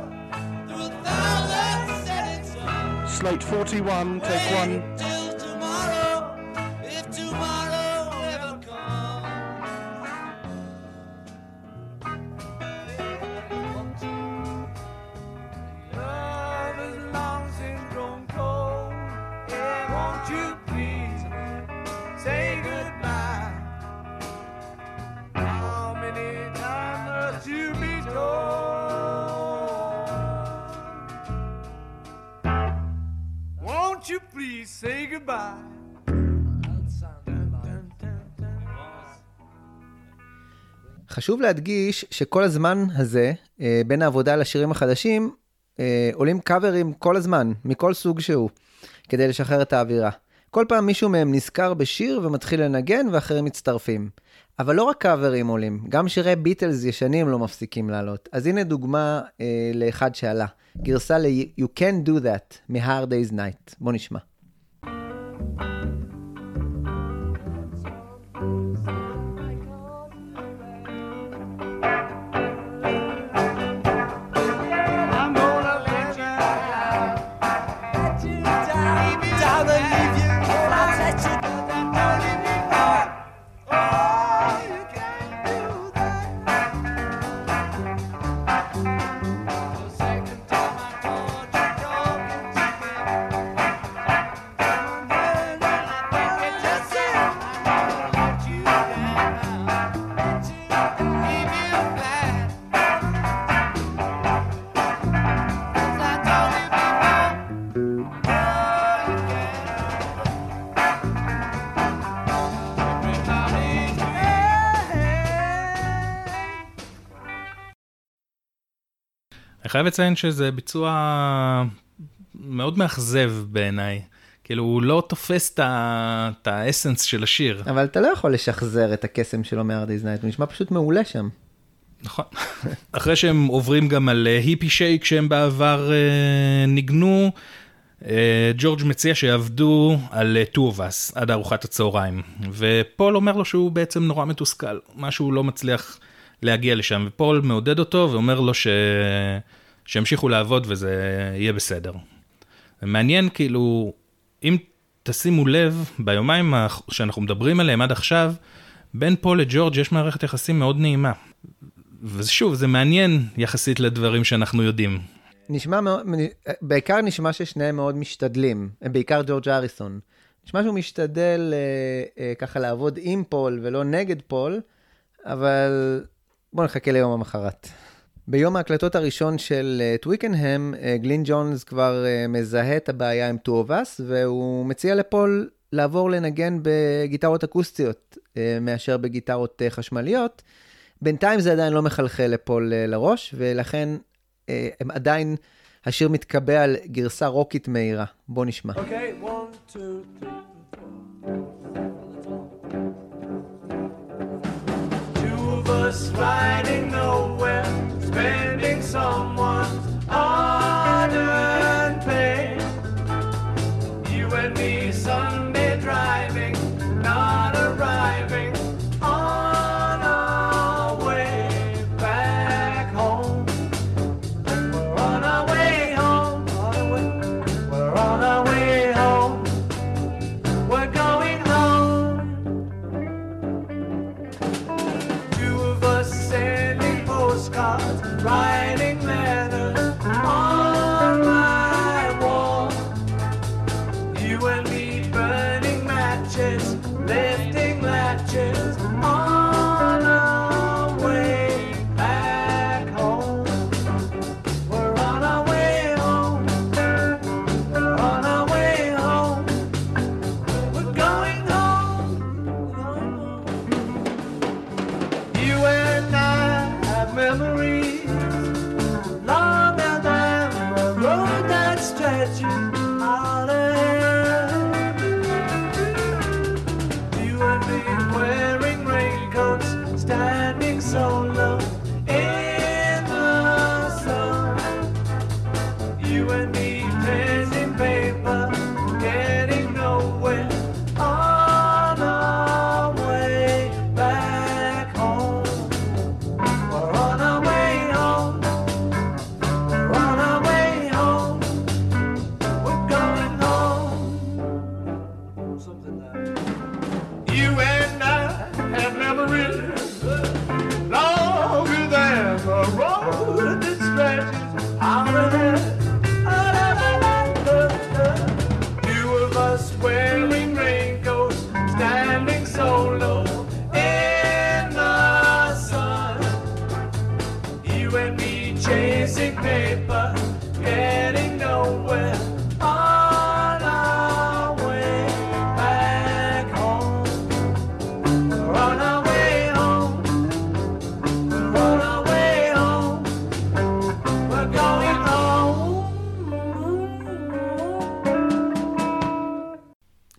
H: through a thousand setting sun.
D: Slate 41, take one.
A: חשוב להדגיש שכל הזמן הזה, אה, בין העבודה לשירים החדשים, אה, עולים קאברים כל הזמן, מכל סוג שהוא, כדי לשחרר את האווירה. כל פעם מישהו מהם נזכר בשיר ומתחיל לנגן ואחרים מצטרפים. אבל לא רק קאברים עולים, גם שירי ביטלס ישנים לא מפסיקים לעלות. אז הנה דוגמה אה, לאחד שעלה. גרסה ל-You Can Do That מ-Hard Day's Night. בוא נשמע.
C: חייב לציין שזה ביצוע מאוד מאכזב בעיניי. כאילו, הוא לא תופס את האסנס של השיר.
A: אבל אתה לא יכול לשחזר את הקסם שלו מ-Hard Day's Night, הוא נשמע פשוט מעולה שם.
C: נכון. <laughs> אחרי שהם עוברים גם על אה, היפי שייק שהם בעבר אה, ניגנו, אה, ג'ורג' מציע שיעבדו על אה, Two of Us עד ארוחת הצהריים. ופול אומר לו שהוא בעצם נורא מתוסכל, משהו לא מצליח להגיע לשם, ופול מעודד אותו ואומר לו ש... שימשיכו לעבוד וזה יהיה בסדר. מעניין כאילו, אם תשימו לב, ביומיים שאנחנו מדברים עליהם עד עכשיו, בין פול לג'ורג' יש מערכת יחסים מאוד נעימה. ושוב, זה מעניין יחסית לדברים שאנחנו יודעים.
A: נשמע מאוד, בעיקר נשמע ששניהם מאוד משתדלים, בעיקר ג'ורג' הריסון. נשמע שהוא משתדל אה, אה, ככה לעבוד עם פול ולא נגד פול, אבל בואו נחכה ליום המחרת. ביום ההקלטות הראשון של אה, טוויקנהם, אה, גלין ג'ונס כבר אה, מזהה את הבעיה עם Two of Us, והוא מציע לפול לעבור לנגן בגיטרות אקוסטיות מאשר בגיטרות חשמליות. בינתיים זה עדיין לא מחלחל לפול לראש, ולכן הם עדיין, השיר מתקבע על גרסה רוקית מהירה. בוא נשמע.
R: Okay, one, two, three.
H: Two of us riding nowhere, spending someone's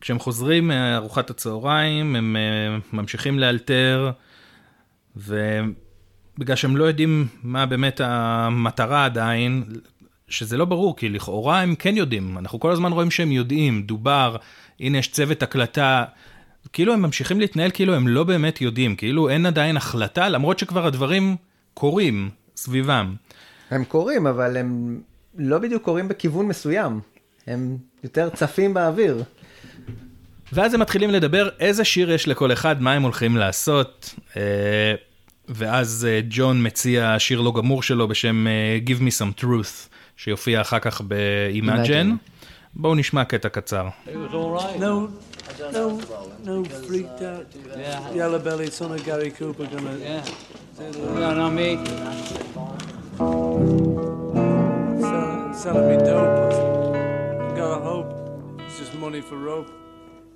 C: כשהם חוזרים מארוחת הצהריים, הם אה, ממשיכים לאלתר, ובגלל שהם לא יודעים מה באמת המטרה עדיין, שזה לא ברור, כי לכאורה הם כן יודעים, אנחנו כל הזמן רואים שהם יודעים, דובר, הנה יש צוות הקלטה, כאילו הם ממשיכים להתנהל כאילו הם לא באמת יודעים, כאילו אין עדיין החלטה, למרות שכבר הדברים קורים סביבם.
A: הם קורים, אבל הם לא בדיוק קורים בכיוון מסוים. הם יותר צפים באוויר.
C: ואז הם מתחילים לדבר איזה שיר יש לכל אחד, מה הם הולכים לעשות. אה, ואז אה, ג'ון מציע שיר לא גמור שלו בשם אה, Give me some truth, שיופיע אחר כך ב-Imagine.
A: Imagine.
C: בואו נשמע קטע קצר.
E: It was all right.
H: No, no, no freaked out.
E: Yeah.
H: Yellow bellied son of Gary Cooper gonna.
E: Yeah. No, no, me.
H: Selling, selling me dope. Gotta hope. It's just money for rope.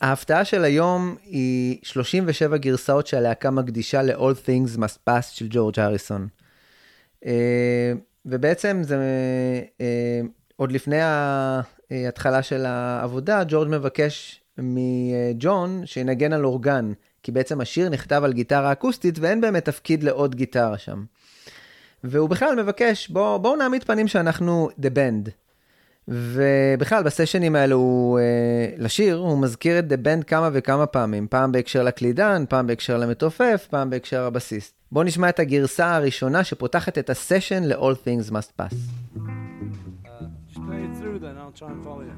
A: ההפתעה של היום היא 37 גרסאות שהלהקה מקדישה ל-All Things Must Pass של ג'ורג' הריסון. אה, ובעצם זה אה, עוד לפני ההתחלה של העבודה, ג'ורג' מבקש מג'ון שינגן על אורגן, כי בעצם השיר נכתב על גיטרה אקוסטית ואין באמת תפקיד לעוד גיטרה שם. והוא בכלל מבקש, בואו בוא נעמיד פנים שאנחנו The Band. ובכלל, בסשנים האלו אה, לשיר, הוא מזכיר את The Band כמה וכמה פעמים. פעם בהקשר לקלידן, פעם בהקשר למתופף, פעם בהקשר הבסיסט. בואו נשמע את הגרסה הראשונה שפותחת את הסשן ל-All Things Must Pass.
H: And follow you.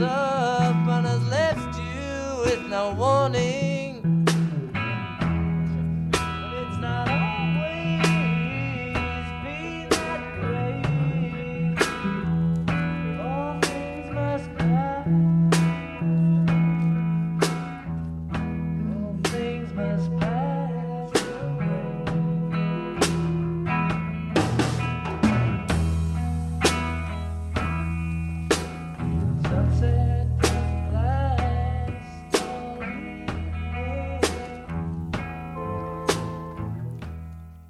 D: Up and has left you with no warning.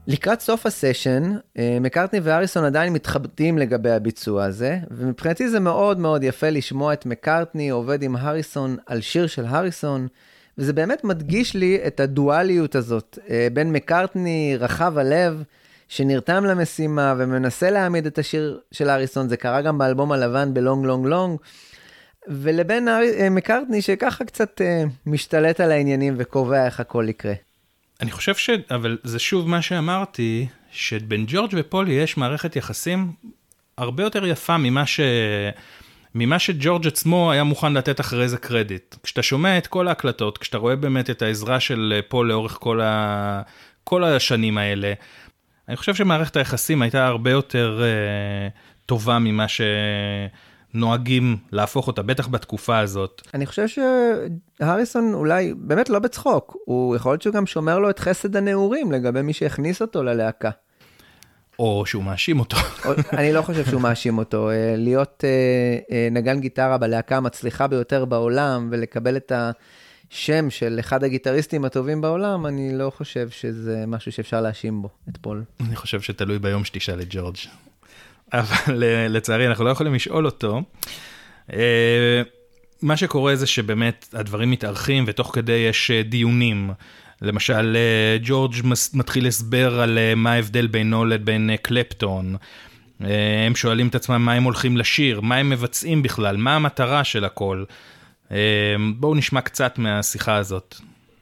A: לקראת סוף הסשן, אה, מקארטני ואריסון עדיין מתחבטים לגבי הביצוע הזה, ומבחינתי זה מאוד מאוד יפה לשמוע את מקארטני עובד עם הריסון על שיר של הריסון, וזה באמת מדגיש לי את הדואליות הזאת אה, בין מקארטני רחב הלב, שנרתם למשימה ומנסה להעמיד את השיר של הריסון, זה קרה גם באלבום הלבן בלונג לונג לונג, ולבין אה, מקארטני שככה קצת משתלט על העניינים וקובע איך הכל יקרה.
C: אני חושב ש... אבל זה שוב מה שאמרתי, שבין ג'ורג' ופולי יש מערכת יחסים הרבה יותר יפה ממה ש... ממה שג'ורג' עצמו היה מוכן לתת אחרי זה קרדיט. כשאתה שומע את כל ההקלטות, כשאתה רואה באמת את העזרה של פול לאורך כל, ה... כל השנים האלה, אני חושב שמערכת היחסים הייתה הרבה יותר uh, טובה ממה שנוהגים להפוך אותה, בטח בתקופה הזאת.
A: אני חושב שהריסון אולי, באמת לא בצחוק, הוא יכול להיות שהוא גם שומר לו את חסד הנעורים לגבי מי שהכניס אותו ללהקה.
C: או שהוא מאשים אותו.
A: או- אני לא חושב שהוא מאשים אותו. אה, להיות אה, אה, נגן גיטרה בלהקה המצליחה ביותר בעולם ולקבל את שם של אחד הגיטריסטים הטובים בעולם, אני לא חושב שזה משהו שאפשר להאשים בו, את פול.
C: אני חושב שתלוי ביום שתשאל את ג'ורג'. אבל אה, לצערי אנחנו לא יכולים לשאול אותו. אה, מה שקורה זה שבאמת הדברים מתארכים ותוך כדי יש אה, דיונים. למשל, ג'ורג' מתחיל הסבר על מה ההבדל בינו לבין קלפטון. הם שואלים את עצמם מה הם הולכים לשיר, מה הם מבצעים בכלל, מה המטרה של הכל. בואו נשמע קצת מהשיחה הזאת.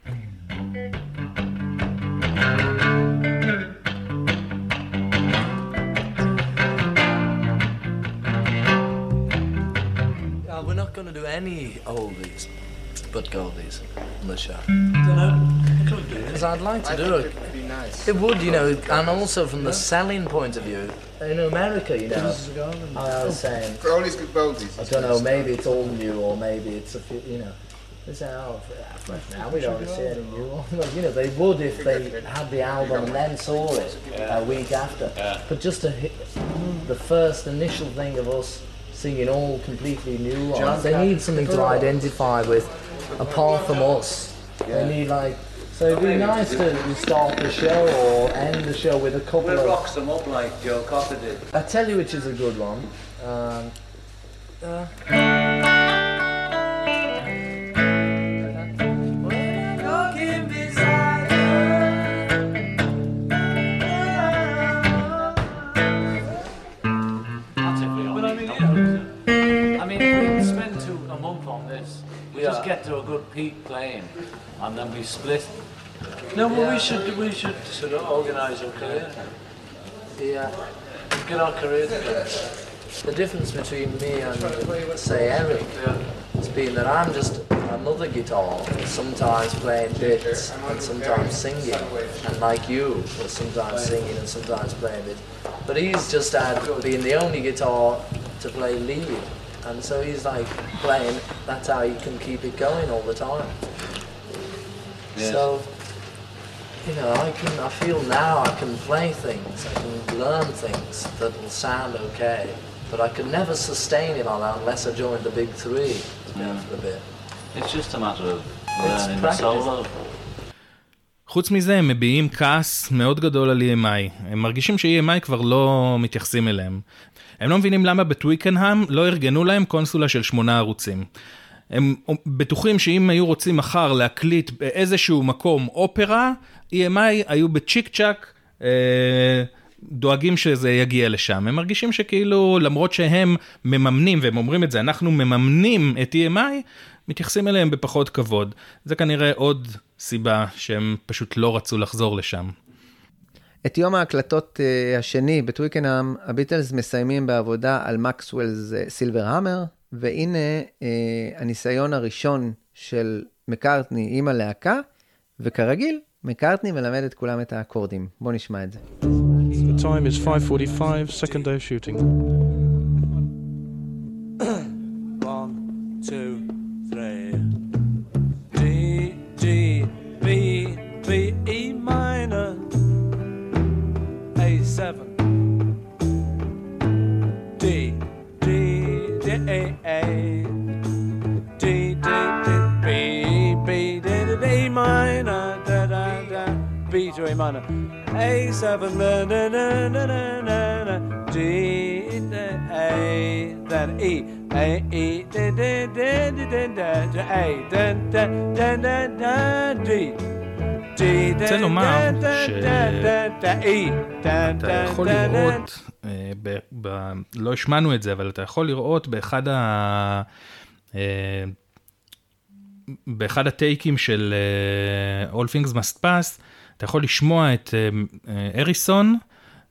S: Uh, do any oldies but goldies on the show.
H: Don't know. Could do
S: Because I'd like to do it. It would, you know, and also from the selling point of view. In America, you know,
H: This is a garden.
S: I was oh. saying,
G: For oldies, good goldies.
S: I don't know, maybe it's all new or maybe it's a few, you know. They say, oh, f- f- now we don't see any new one. <laughs> Well, you know, they would if they had the album and then saw it a week after. But just to hit the first initial thing of us singing all completely new ones, they need something to identify with apart from us. They need like, so it'd be nice to start the show or end the show with a couple
E: We'll
S: of.
E: rock some up like Joe Cocker did.
S: I tell you which is a good one. Um, uh,
E: get to a good peak playing, and then we split.
H: No, well, we should we should sort of organise our career.
S: yeah.
E: Get our career together.
S: The difference between me and, say, Eric has been that I'm just another guitar, sometimes playing bits and sometimes singing, and like you, sometimes singing and sometimes playing bits. But he's just had being the only guitar to play lead, and so he's like playing. That's how you can keep it going all the time.
E: Yes.
S: So, you know, I can. I feel now I can play things. I can learn things that will sound okay. But I could never sustain it on that unless I joined the big three for a bit.
E: It's just a matter of learning the solo.
C: חוץ מזה, הם מביעים כעס מאוד גדול על EMI. הם מרגישים ש-EMI כבר לא מתייחסים אליהם. הם לא מבינים למה בטוויקנהאם לא ארגנו להם קונסולה של שמונה ערוצים. הם בטוחים שאם היו רוצים מחר להקליט באיזשהו מקום אופרה, EMI היו בצ'יק צ'אק אה, דואגים שזה יגיע לשם. הם מרגישים שכאילו, למרות שהם מממנים, והם אומרים את זה, אנחנו מממנים את EMI, מתייחסים אליהם בפחות כבוד. זה כנראה עוד סיבה שהם פשוט לא רצו לחזור לשם.
A: את יום ההקלטות uh, השני בטוויקנאם, הביטלס מסיימים בעבודה על מקסוולס סילבר המר, והנה uh, הניסיון הראשון של מקארטני עם הלהקה, וכרגיל, מקארטני מלמד את כולם את האקורדים. בואו נשמע את זה.
M: The time is 5.45, second day of shooting. <coughs>
H: One, two, seven. D, D, D, A, A. D, D, D, B, B, D, D, D minor. Da, da, da. B to A minor. A seven. Na, na, na, na, na, na, na. D, D, A, then E. A, E, D, D, D, D, D, da, da, da, da, da, da, da, D. D,
C: רוצה לומר
H: da, da,
C: ש-
H: da, da, da. Da,
C: אתה
H: da,
C: יכול. לראות, אה, לא השמענו את זה, אבל אתה יכול לראות באחד ה... אה, באחד הטייקים של אה, All Things Must Pass, אתה יכול לשמוע את אריסון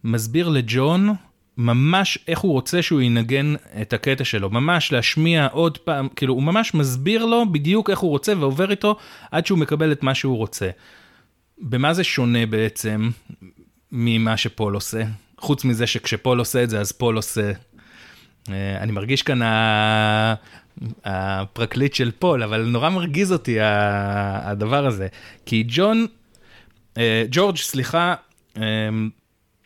C: מסביר לג'ון ממש איך הוא רוצה שהוא ינגן את הקטע שלו, ממש להשמיע עוד פעם, כאילו הוא ממש מסביר לו בדיוק איך הוא רוצה ועובר איתו עד שהוא מקבל את מה שהוא רוצה. במה זה שונה בעצם ממה שפול עושה? חוץ מזה שכשפול עושה את זה, אז פול עושה. אה, אני מרגיש כאן הפרקליט של פול, אבל נורא מרגיז אותי הדבר הזה. כי ג'ון, אה, ג'ורג', סליחה, אה,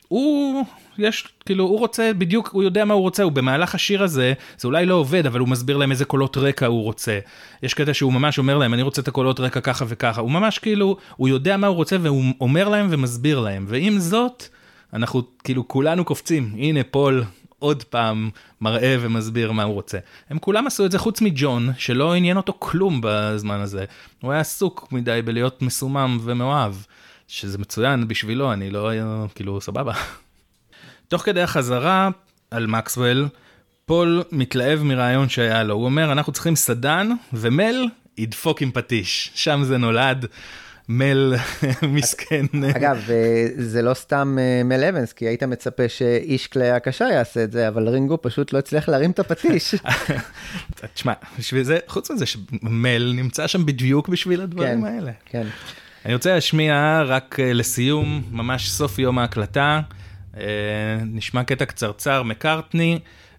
C: הוא יש, כאילו, הוא רוצה, בדיוק, הוא יודע מה הוא רוצה, הוא במהלך השיר הזה, זה אולי לא עובד, אבל הוא מסביר להם איזה קולות רקע הוא רוצה. יש קטע שהוא ממש אומר להם, אני רוצה את הקולות רקע ככה וככה. הוא ממש כאילו, הוא יודע מה הוא רוצה והוא אומר להם ומסביר להם. ועם זאת, אנחנו כאילו כולנו קופצים, הנה פול עוד פעם מראה ומסביר מה הוא רוצה. הם כולם עשו את זה חוץ מג'ון, שלא עניין אותו כלום בזמן הזה. הוא היה עסוק מדי בלהיות מסומם ומאוהב, שזה מצוין בשבילו, אני לא, כאילו, סבבה. תוך כדי החזרה על מקסוול, פול מתלהב מרעיון שהיה לו, הוא אומר, אנחנו צריכים סדן, ומל ידפוק עם פטיש. שם זה נולד. מל <laughs> מסכן.
A: אגב, אה, זה לא סתם אה, מל אבנס, כי היית מצפה שאיש כלי הקשה יעשה את זה, אבל רינגו פשוט לא הצליח להרים את הפטיש. <laughs>
C: תשמע, בשביל זה, חוץ מזה שמל נמצא שם בדיוק בשביל הדברים
A: כן,
C: האלה.
A: כן.
C: אני רוצה להשמיע רק אה, לסיום, ממש סוף יום ההקלטה, נשמע קטע קצרצר מקארטני.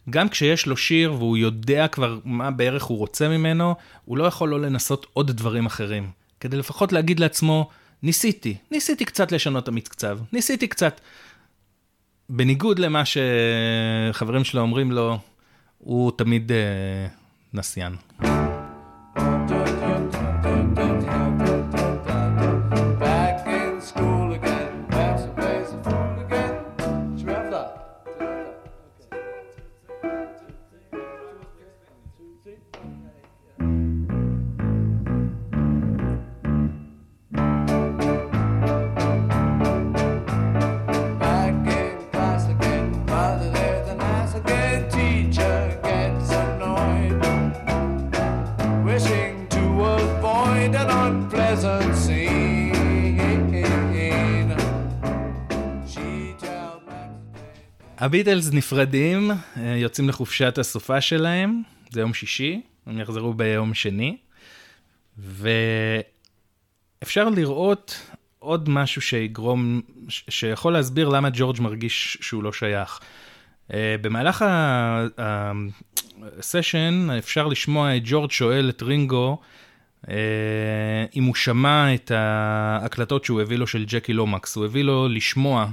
C: גם כשיש לו שיר והוא יודע כבר מה בערך הוא רוצה ממנו, הוא לא יכול לא לנסות עוד דברים אחרים. כדי לפחות להגיד לעצמו, ניסיתי, ניסיתי קצת לשנות את המקצב, ניסיתי קצת. בניגוד למה שחברים שלו אומרים לו, הוא תמיד אה, נסיין. הביטלס נפרדים, אה, יוצאים לחופשת הסופה שלהם, זה יום שישי, הם יחזרו ביום שני, ואפשר לראות עוד משהו שיגרום, שיכול להסביר למה ג'ורג' מרגיש שהוא לא שייך. אה, במהלך הסשן אפשר לשמוע את ג'ורג' שואל את רינגו, אה, אם הוא שמע את ההקלטות שהוא הביא לו של ג'קי לומקס, הוא הביא לו לשמוע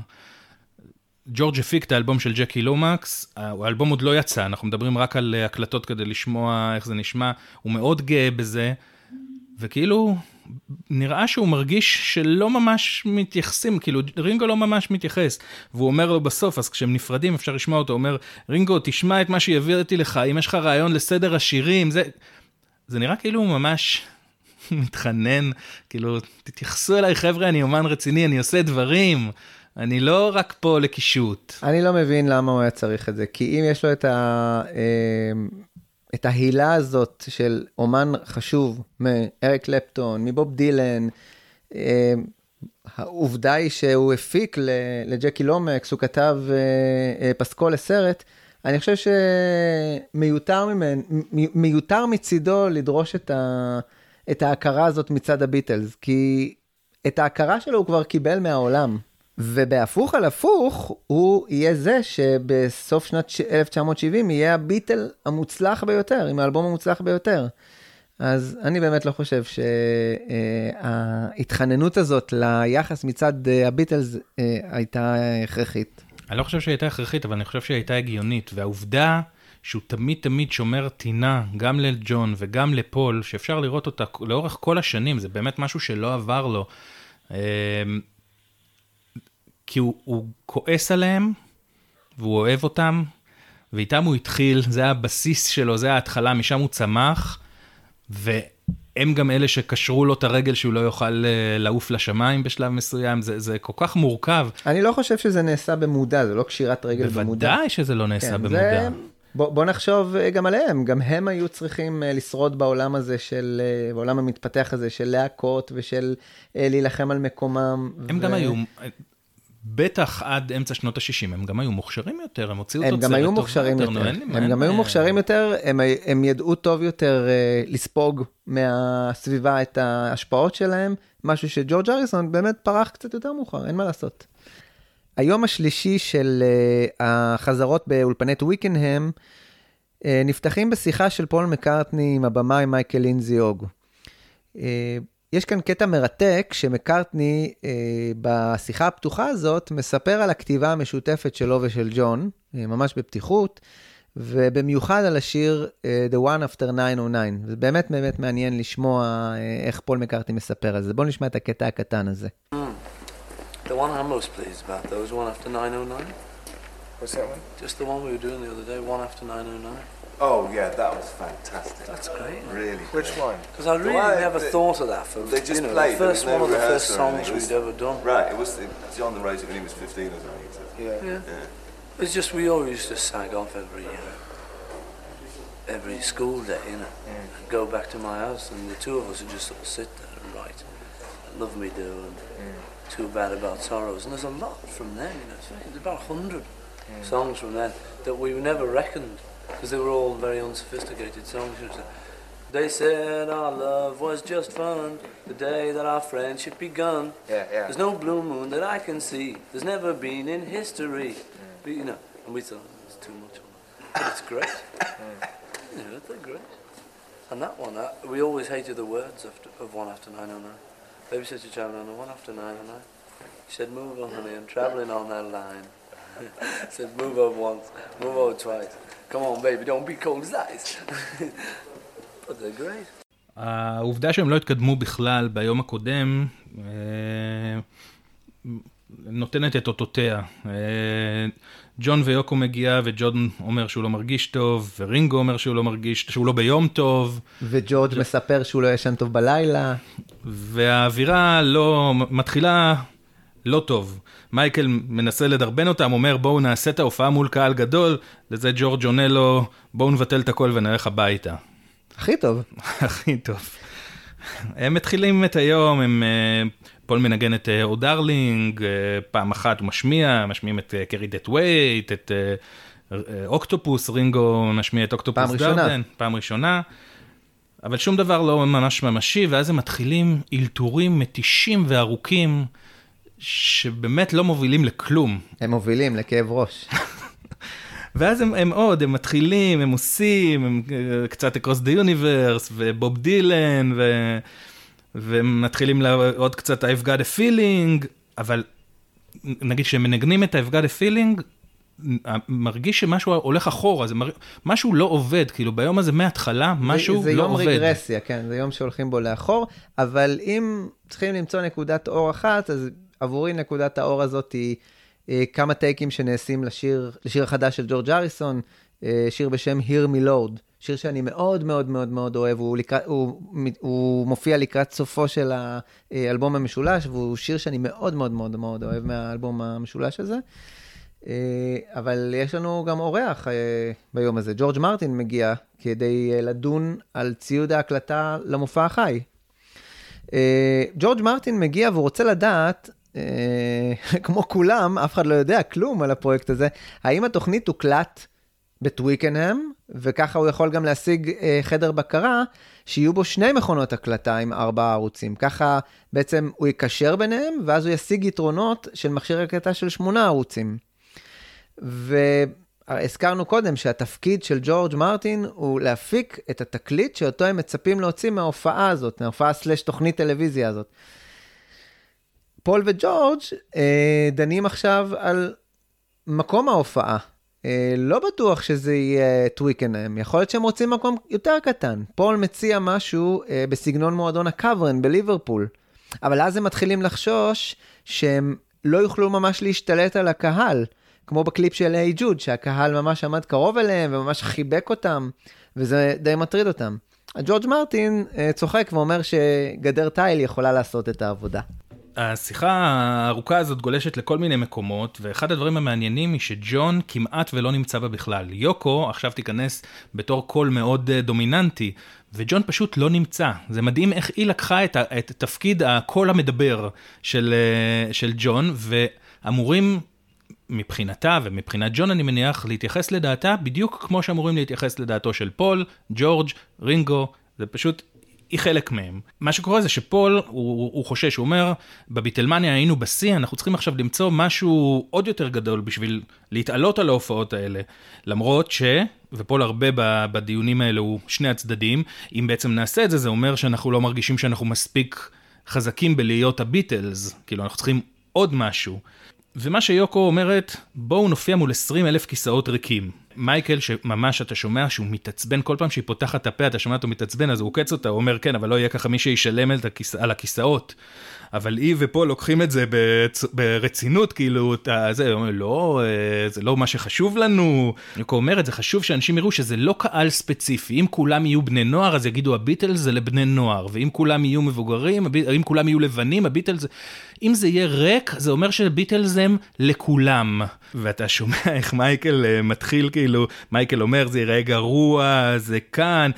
C: ג'ורג' הפיק את האלבום של ג'קי לומקס, האלבום עוד לא יצא, אנחנו מדברים רק על אה, הקלטות כדי לשמוע איך זה נשמע, הוא מאוד גאה בזה, וכאילו, נראה שהוא מרגיש שלא ממש מתייחסים, כאילו רינגו לא ממש מתייחס, והוא אומר לו בסוף, אז כשהם נפרדים אפשר לשמוע אותו, הוא אומר, רינגו, תשמע את מה שהעברתי לך, אם יש לך רעיון לסדר השירים, זה... זה נראה כאילו הוא ממש מתחנן, כאילו, תתייחסו אליי חבר'ה, אני אומן רציני, אני עושה דברים. אני לא רק פה לקישוט.
A: אני לא מבין למה הוא היה צריך את זה, כי אם יש לו את, ה, אה, את ההילה הזאת של אומן חשוב מאריק קלפטון, מבוב דילן, אה, העובדה היא שהוא הפיק לג'קי לומקס, הוא כתב אה, אה, פסקול לסרט, אני חושב שמיותר ממנ... מ- מיותר מצידו לדרוש את, ה... את ההכרה הזאת מצד הביטלס, כי את ההכרה שלו הוא כבר קיבל מהעולם. ובהפוך על הפוך, הוא יהיה זה שבסוף שנת ש- 1970 יהיה הביטל המוצלח ביותר, עם האלבום המוצלח ביותר. אז אני באמת לא חושב שההתחננות הזאת ליחס מצד אה, הביטלס אה, הייתה הכרחית.
C: אני לא חושב שהיא הייתה הכרחית, אבל אני חושב שהיא הייתה הגיונית. והעובדה שהוא תמיד תמיד שומר טינה, גם לג'ון וגם לפול, שאפשר לראות אותה לאורך כל השנים, זה באמת משהו שלא עבר לו. כי הוא, הוא כועס עליהם, והוא אוהב אותם, ואיתם הוא התחיל, זה הבסיס שלו, זה ההתחלה, משם הוא צמח, והם גם אלה שקשרו לו את הרגל שהוא לא יוכל אה, לעוף לשמיים בשלב מסוים, זה, זה כל כך מורכב.
A: אני לא חושב שזה נעשה במודע, זה לא קשירת רגל במודע.
C: בוודאי שזה לא נעשה
A: כן,
C: במודע.
A: זה... בוא, בוא נחשוב אה, גם עליהם, גם הם היו צריכים אה, לשרוד בעולם הזה של, בעולם המתפתח הזה של להקות ושל להילחם על מקומם.
C: הם
A: ו...
C: גם היו, בטח עד אמצע שנות ה-60, הם גם היו מוכשרים יותר, הם הוציאו
A: הם
C: תוצרת
A: גם היו
C: טובה
A: מוכשרים יותר, הם גם היו מוכשרים יותר, הם, הם ידעו טוב יותר אה, לספוג מהסביבה את ההשפעות שלהם, משהו שג'ורג' אריסון באמת פרח קצת יותר מאוחר, אין מה לעשות. היום השלישי של אה, החזרות באולפני טוויקנהם, אה, נפתחים בשיחה של פול מקארטני עם הבמאי מייקל לינזי אוג. אה, יש כאן קטע מרתק שמקארטני אה, בשיחה הפתוחה הזאת מספר על הכתיבה המשותפת שלו ושל ג'ון, אה, ממש בפתיחות, ובמיוחד על השיר אה, The One After 909. זה באמת באמת מעניין לשמוע אה, איך פול מקארטני מספר על זה. בואו נשמע את הקטע הקטן הזה.
J: The one I'm most pleased about, though, is one after 909.
G: What's that one?
J: Just the one we were doing the other day, one after 909.
K: Oh yeah, that was fantastic.
J: That's great.
K: Really.
G: Which one?
J: Because I
K: The
J: really
K: one
J: never
K: that-
J: thought of that for
K: They just
J: you know,
K: played.
J: the first
K: no
J: one of the first
K: rehearsal or anything.
J: songs
K: was-
J: we'd ever done.
K: Right. It was. John the it when he was 15 or something. So.
G: Yeah.
J: Yeah. It's just we always used to sag off every uh, every school day, you know, and go back to my house, and the two of us would just sort of sit there and write. Love Me Do and Too Bad About Sorrows, and there's a lot from them, you know, it's there's about a hundred songs from then that we never reckoned because they were all very unsophisticated songs. You know, so they said our love was just fun the day that our friendship begun.
G: Yeah, yeah.
J: There's no blue moon that I can see. There's never been in history. But, you know, and we thought it's too much. But it's great. <laughs> you know, they're great. And that one, uh, we always hated the words of, of one after 909. Babysitter child on the one after 909. She said, move on, honey, I'm traveling on that line. Said, move over once, move over twice. Come on, baby, don't be cold as ice. <laughs> but they're great.
C: העובדה שהם לא התקדמו בכלל ביום הקודם, אה, נותנת את אותותיה. אה, ג'ון ויוקו מגיע, וג'ון אומר שהוא לא מרגיש טוב, ורינגו אומר שהוא לא מרגיש, שהוא לא ביום טוב.
A: וג'ורג' מספר שהוא לא ישן טוב בלילה.
C: והאווירה לא, מתחילה לא טוב. מייקל מנסה לדרבן אותם, אומר בואו נעשה את ההופעה מול קהל גדול, לזה ג'ורג' עונה לו, בואו נבטל את הכל ונלך הביתה.
A: הכי טוב. <laughs>
C: הכי טוב. הם מתחילים את היום, הם... אה, פול מנגן את Oh Darling, פעם אחת הוא משמיע, משמיעים את Carry That Weight, את אה, אה, Octopus's, רינגו משמיע את Octopus's
A: פעם ראשונה.
C: Garden, פעם ראשונה. אבל שום דבר לא ממש ממשי, ואז הם מתחילים אלתורים מתישים וארוכים, שבאמת לא מובילים לכלום.
A: הם מובילים לכאב ראש. <laughs>
C: ואז הם, הם עוד, הם מתחילים, הם עושים, הם אה, קצת across the universe, ובוב דילן, ו... והם מתחילים עוד קצת I've got a feeling, אבל נגיד שהם מנגנים את I've got a feeling, מרגיש שמשהו הולך אחורה, זה מר... משהו לא עובד, כאילו ביום הזה מההתחלה משהו
A: זה, זה
C: לא
A: יום
C: עובד.
A: רגרסיה, כן, זה יום שהולכים בו לאחור, אבל אם צריכים למצוא נקודת אור אחת, אז עבורי נקודת האור הזאת היא אה, כמה טייקים שנעשים לשיר, לשיר החדש של ג'ורג' אריסון, אה, שיר בשם Hear Me Lord, שיר שאני מאוד מאוד מאוד מאוד אוהב, הוא, לקראת, הוא, הוא מופיע לקראת סופו של האלבום המשולש, והוא שיר שאני מאוד מאוד מאוד מאוד אוהב מהאלבום המשולש הזה. אה, אבל יש לנו גם אורח אה, ביום הזה, ג'ורג' מרטין מגיע כדי אה, לדון על ציוד ההקלטה למופע החי. ג'ורג' מרטין מגיע והוא רוצה לדעת, <laughs> כמו כולם, אף אחד לא יודע כלום על הפרויקט הזה, האם התוכנית תוקלט בטוויקנהאם, וככה הוא יכול גם להשיג אה, חדר בקרה, שיהיו בו שני מכונות הקלטה עם ארבעה ערוצים. ככה בעצם הוא יקשר ביניהם, ואז הוא ישיג יתרונות של מכשיר הקלטה של שמונה ערוצים. והזכרנו קודם שהתפקיד של ג'ורג' מרטין הוא להפיק את התקליט שאותו הם מצפים להוציא מההופעה הזאת, מההופעה סלש תוכנית טלוויזיה הזאת. פול וג'ורג' אה, דנים עכשיו על מקום ההופעה. אה, לא בטוח שזה יהיה טוויקנהאם, יכול להיות שהם רוצים מקום יותר קטן. פול מציע משהו אה, בסגנון מועדון ה Cavern בליברפול, אבל אז הם מתחילים לחשוש שהם לא יוכלו ממש להשתלט על הקהל, כמו בקליפ של היי ג'וד, שהקהל ממש עמד קרוב אליהם וממש חיבק אותם, וזה די מטריד אותם. ג'ורג' מרטין אה, צוחק ואומר שגדר תיל יכולה לעשות את העבודה.
C: השיחה הארוכה הזאת גולשת לכל מיני מקומות, ואחד הדברים המעניינים היא שג'ון כמעט ולא נמצא בה בכלל. יוקו עכשיו תיכנס בתור קול מאוד אה, דומיננטי, וג'ון פשוט לא נמצא. זה מדהים איך היא לקחה את, את תפקיד הקול המדבר של, אה, של ג'ון, ואמורים מבחינתה ומבחינת ג'ון אני מניח להתייחס לדעתה בדיוק כמו שאמורים להתייחס לדעתו של פול, ג'ורג', רינגו, זה פשוט היא חלק מהם. מה שקורה זה שפול, הוא, הוא חושש, הוא אומר, בביטלמניה היינו בשיא, אנחנו צריכים עכשיו למצוא משהו עוד יותר גדול בשביל להתעלות על ההופעות האלה. למרות ש, ופול הרבה בדיונים האלה הוא שני הצדדים, אם בעצם נעשה את זה, זה אומר שאנחנו לא מרגישים שאנחנו מספיק חזקים בלהיות הביטלס, כאילו אנחנו צריכים עוד משהו. ומה שיוקו אומרת, בואו נופיע מול 20 אלף כיסאות ריקים. מייקל, שממש אתה שומע שהוא מתעצבן, כל פעם שהיא פותחת את הפה, אתה שומע אותו מתעצבן, אז הוא עוקץ אותה, הוא אומר, כן, אבל לא יהיה ככה מי שישלם על, הכיס... על הכיסאות. אבל היא ופה לוקחים את זה ברצ... ברצינות, כאילו, אתה, זה, לא, אה, זה לא מה שחשוב לנו. יוקו אומרת, זה חשוב שאנשים יראו שזה לא קהל ספציפי. אם כולם יהיו בני נוער, אז יגידו, הביטלס זה לבני נוער, ואם כולם יהיו מבוגרים, הב... אם כולם יהיו לבנים, הביטלס... אם זה יהיה ריק, זה אומר שביטלס הם לכולם. ואתה שומע <laughs> איך מייקל אה, מתחיל, כאילו, מייקל אומר, זה ייראה גרוע, זה כאן.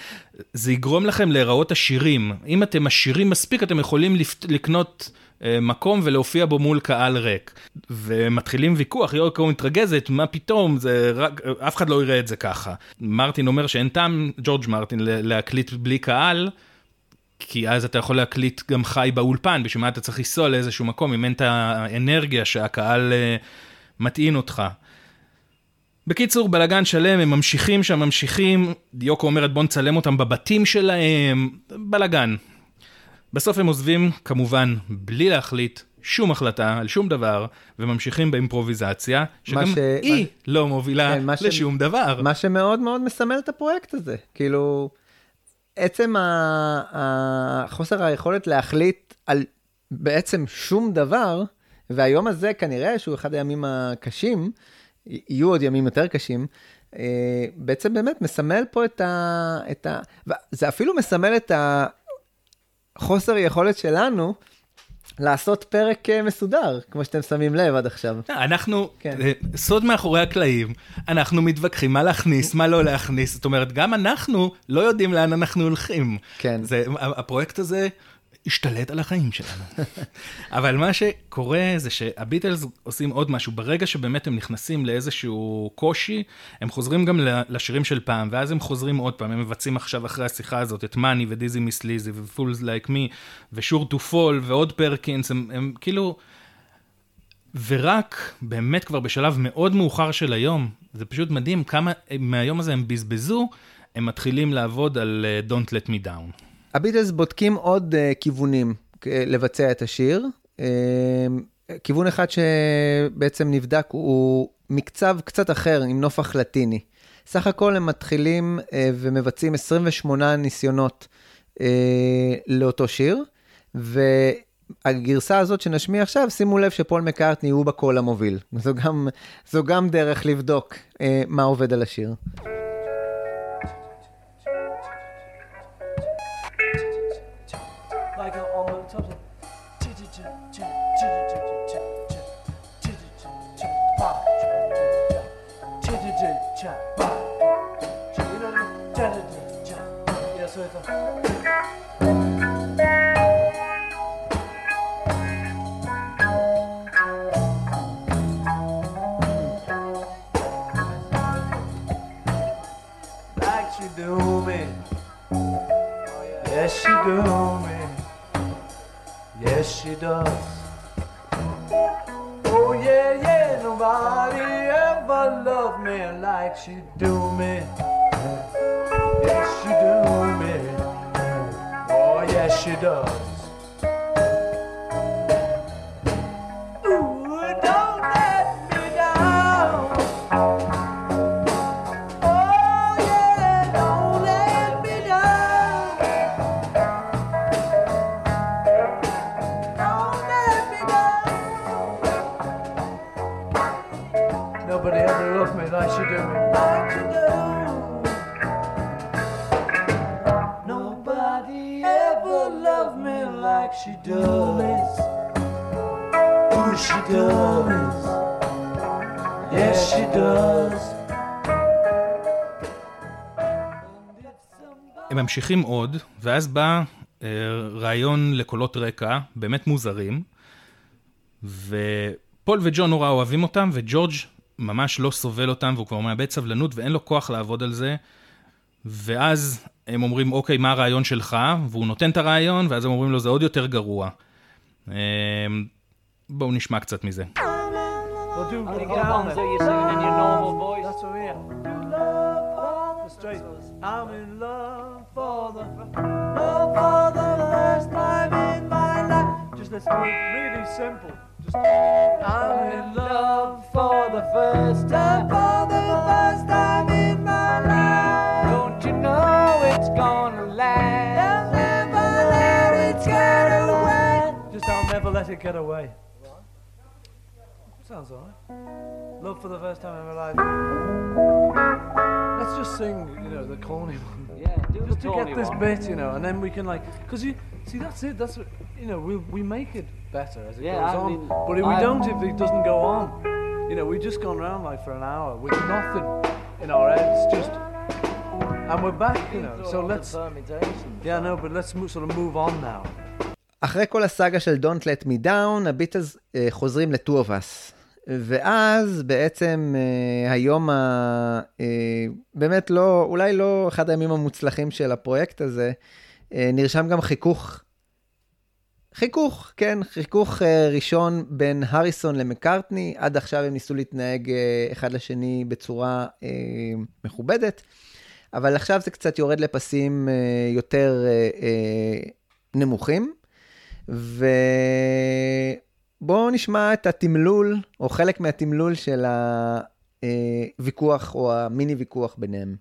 C: זה יגרום לכם להיראות עשירים. אם אתם עשירים מספיק, אתם יכולים לפ... לקנות אה, מקום ולהופיע בו מול קהל ריק. ומתחילים ויכוח, יורקו מתרגזת, מה פתאום, זה רק, אף אחד לא יראה את זה ככה. מרטין אומר שאין טעם, ג'ורג' מרטין, להקליט בלי קהל. כי אז אתה יכול להקליט גם חי באולפן, בשביל מה אתה צריך לנסוע לאיזשהו מקום, אם אין את האנרגיה שהקהל אה, מטעין אותך. בקיצור, בלאגן שלם, הם ממשיכים שם, ממשיכים, דיוקו אומרת בוא נצלם אותם בבתים שלהם, בלאגן. בסוף הם עוזבים, כמובן, בלי להחליט שום החלטה על שום דבר, וממשיכים באימפרוביזציה, שגם
A: ש-
C: היא
A: מה-
C: לא מובילה
A: כן, מה ש-
C: לשום דבר.
A: מה שמאוד מאוד מסמל את הפרויקט הזה. כאילו, עצם ה- ה- חוסר היכולת להחליט על בעצם שום דבר, והיום הזה כנראה שהוא אחד הימים הקשים, יהיו עוד ימים יותר קשים, אה, בעצם באמת מסמל פה את ה... את ה... זה אפילו מסמל את החוסר יכולת שלנו לעשות פרק אה, מסודר, כמו שאתם שמים לב עד עכשיו.
C: אנחנו,
A: כן.
C: אה, סוד מאחורי הקלעים, אנחנו מתווכחים מה להכניס, מה לא להכניס, זאת אומרת, גם אנחנו לא יודעים לאן אנחנו הולכים.
A: כן.
C: זה, הפרויקט הזה השתלט על החיים שלנו. <laughs> אבל מה שקורה זה שהביטלס עושים עוד משהו, ברגע שבאמת הם נכנסים לאיזשהו קושי, הם חוזרים גם לשירים של פעם, ואז הם חוזרים עוד פעם, הם מבצעים עכשיו אחרי השיחה הזאת את Money ו Dizzy Miss Lizzy ו Fools Like Me ו Sure to Fall ועוד פרקינס, הם, הם כאילו... ורק באמת כבר בשלב מאוד מאוחר של היום, זה פשוט מדהים כמה מהיום הזה הם בזבזו, הם מתחילים לעבוד על uh, Don't Let Me Down.
A: הביטלס בודקים עוד uh, כיוונים uh, לבצע את השיר. Uh, כיוון אחד שבעצם נבדק הוא מקצב קצת אחר, עם נופח לטיני. סך הכל הם מתחילים uh, ומבצעים 28 ניסיונות uh, לאותו שיר, והגרסה הזאת שנשמיע עכשיו, שימו לב שפול מקארטני הוא בקול המוביל. <laughs> זו גם, זו גם דרך לבדוק uh, מה עובד על השיר.
H: Yes, she does. Oh yeah, yeah, nobody ever loved me like she do me. Yes, she do me. Oh yes, she does.
C: ממשיכים עוד, ואז בא אה, רעיון לקולות רקע, באמת מוזרים, ופול וג'ון נורא אוהבים אותם, וג'ורג' ממש לא סובל אותם, והוא כבר מאבד סבלנות ואין לו כוח לעבוד על זה, ואז הם אומרים, אוקיי, מה הרעיון שלך? והוא נותן את הרעיון, ואז הם אומרים לו, זה עוד יותר גרוע. אה, בואו נשמע קצת מזה.
H: Well, do The. I'm in love for the love for the first time in my life. Just let's do it really simple. Just, I'm in love for the first time, for the first time in my life.
P: Don't you know it's gonna last?
H: Never let it get away. Just I'll never let it get away. Sounds alright. Love for the first time in my life. Let's just sing, you know, the corny one.
E: Yeah, do
H: just
E: the
H: to
E: corny
H: get this
E: one.
H: bit, you know, and then we can like, because you see, that's it. That's what, you know, we we make it better as it
E: Yeah,
H: goes
E: I
H: on.
E: mean,
H: but if we
E: I-
H: don't, if it doesn't go on, you know, we've just gone around like for an hour with nothing in our heads, just, and we're back, you know. So let's, yeah, no, but let's mo- sort of move on now.
A: אחרי כל הסאגה של Don't Let Me Down, הביטלס אה, חוזרים ל-Two of Us. ואז בעצם אה, היום ה... אה, באמת לא, אולי לא אחד הימים המוצלחים של הפרויקט הזה, אה, נרשם גם חיכוך, חיכוך, כן, חיכוך ראשון בין הריסון למקארטני, עד עכשיו הם ניסו להתנהג אחד לשני בצורה מכובדת, אבל עכשיו זה קצת יורד לפסים יותר אה, אה, ובואו נשמע את התמלול, או חלק מהתמלול של הוויכוח, או המיני ויכוח ביניהם.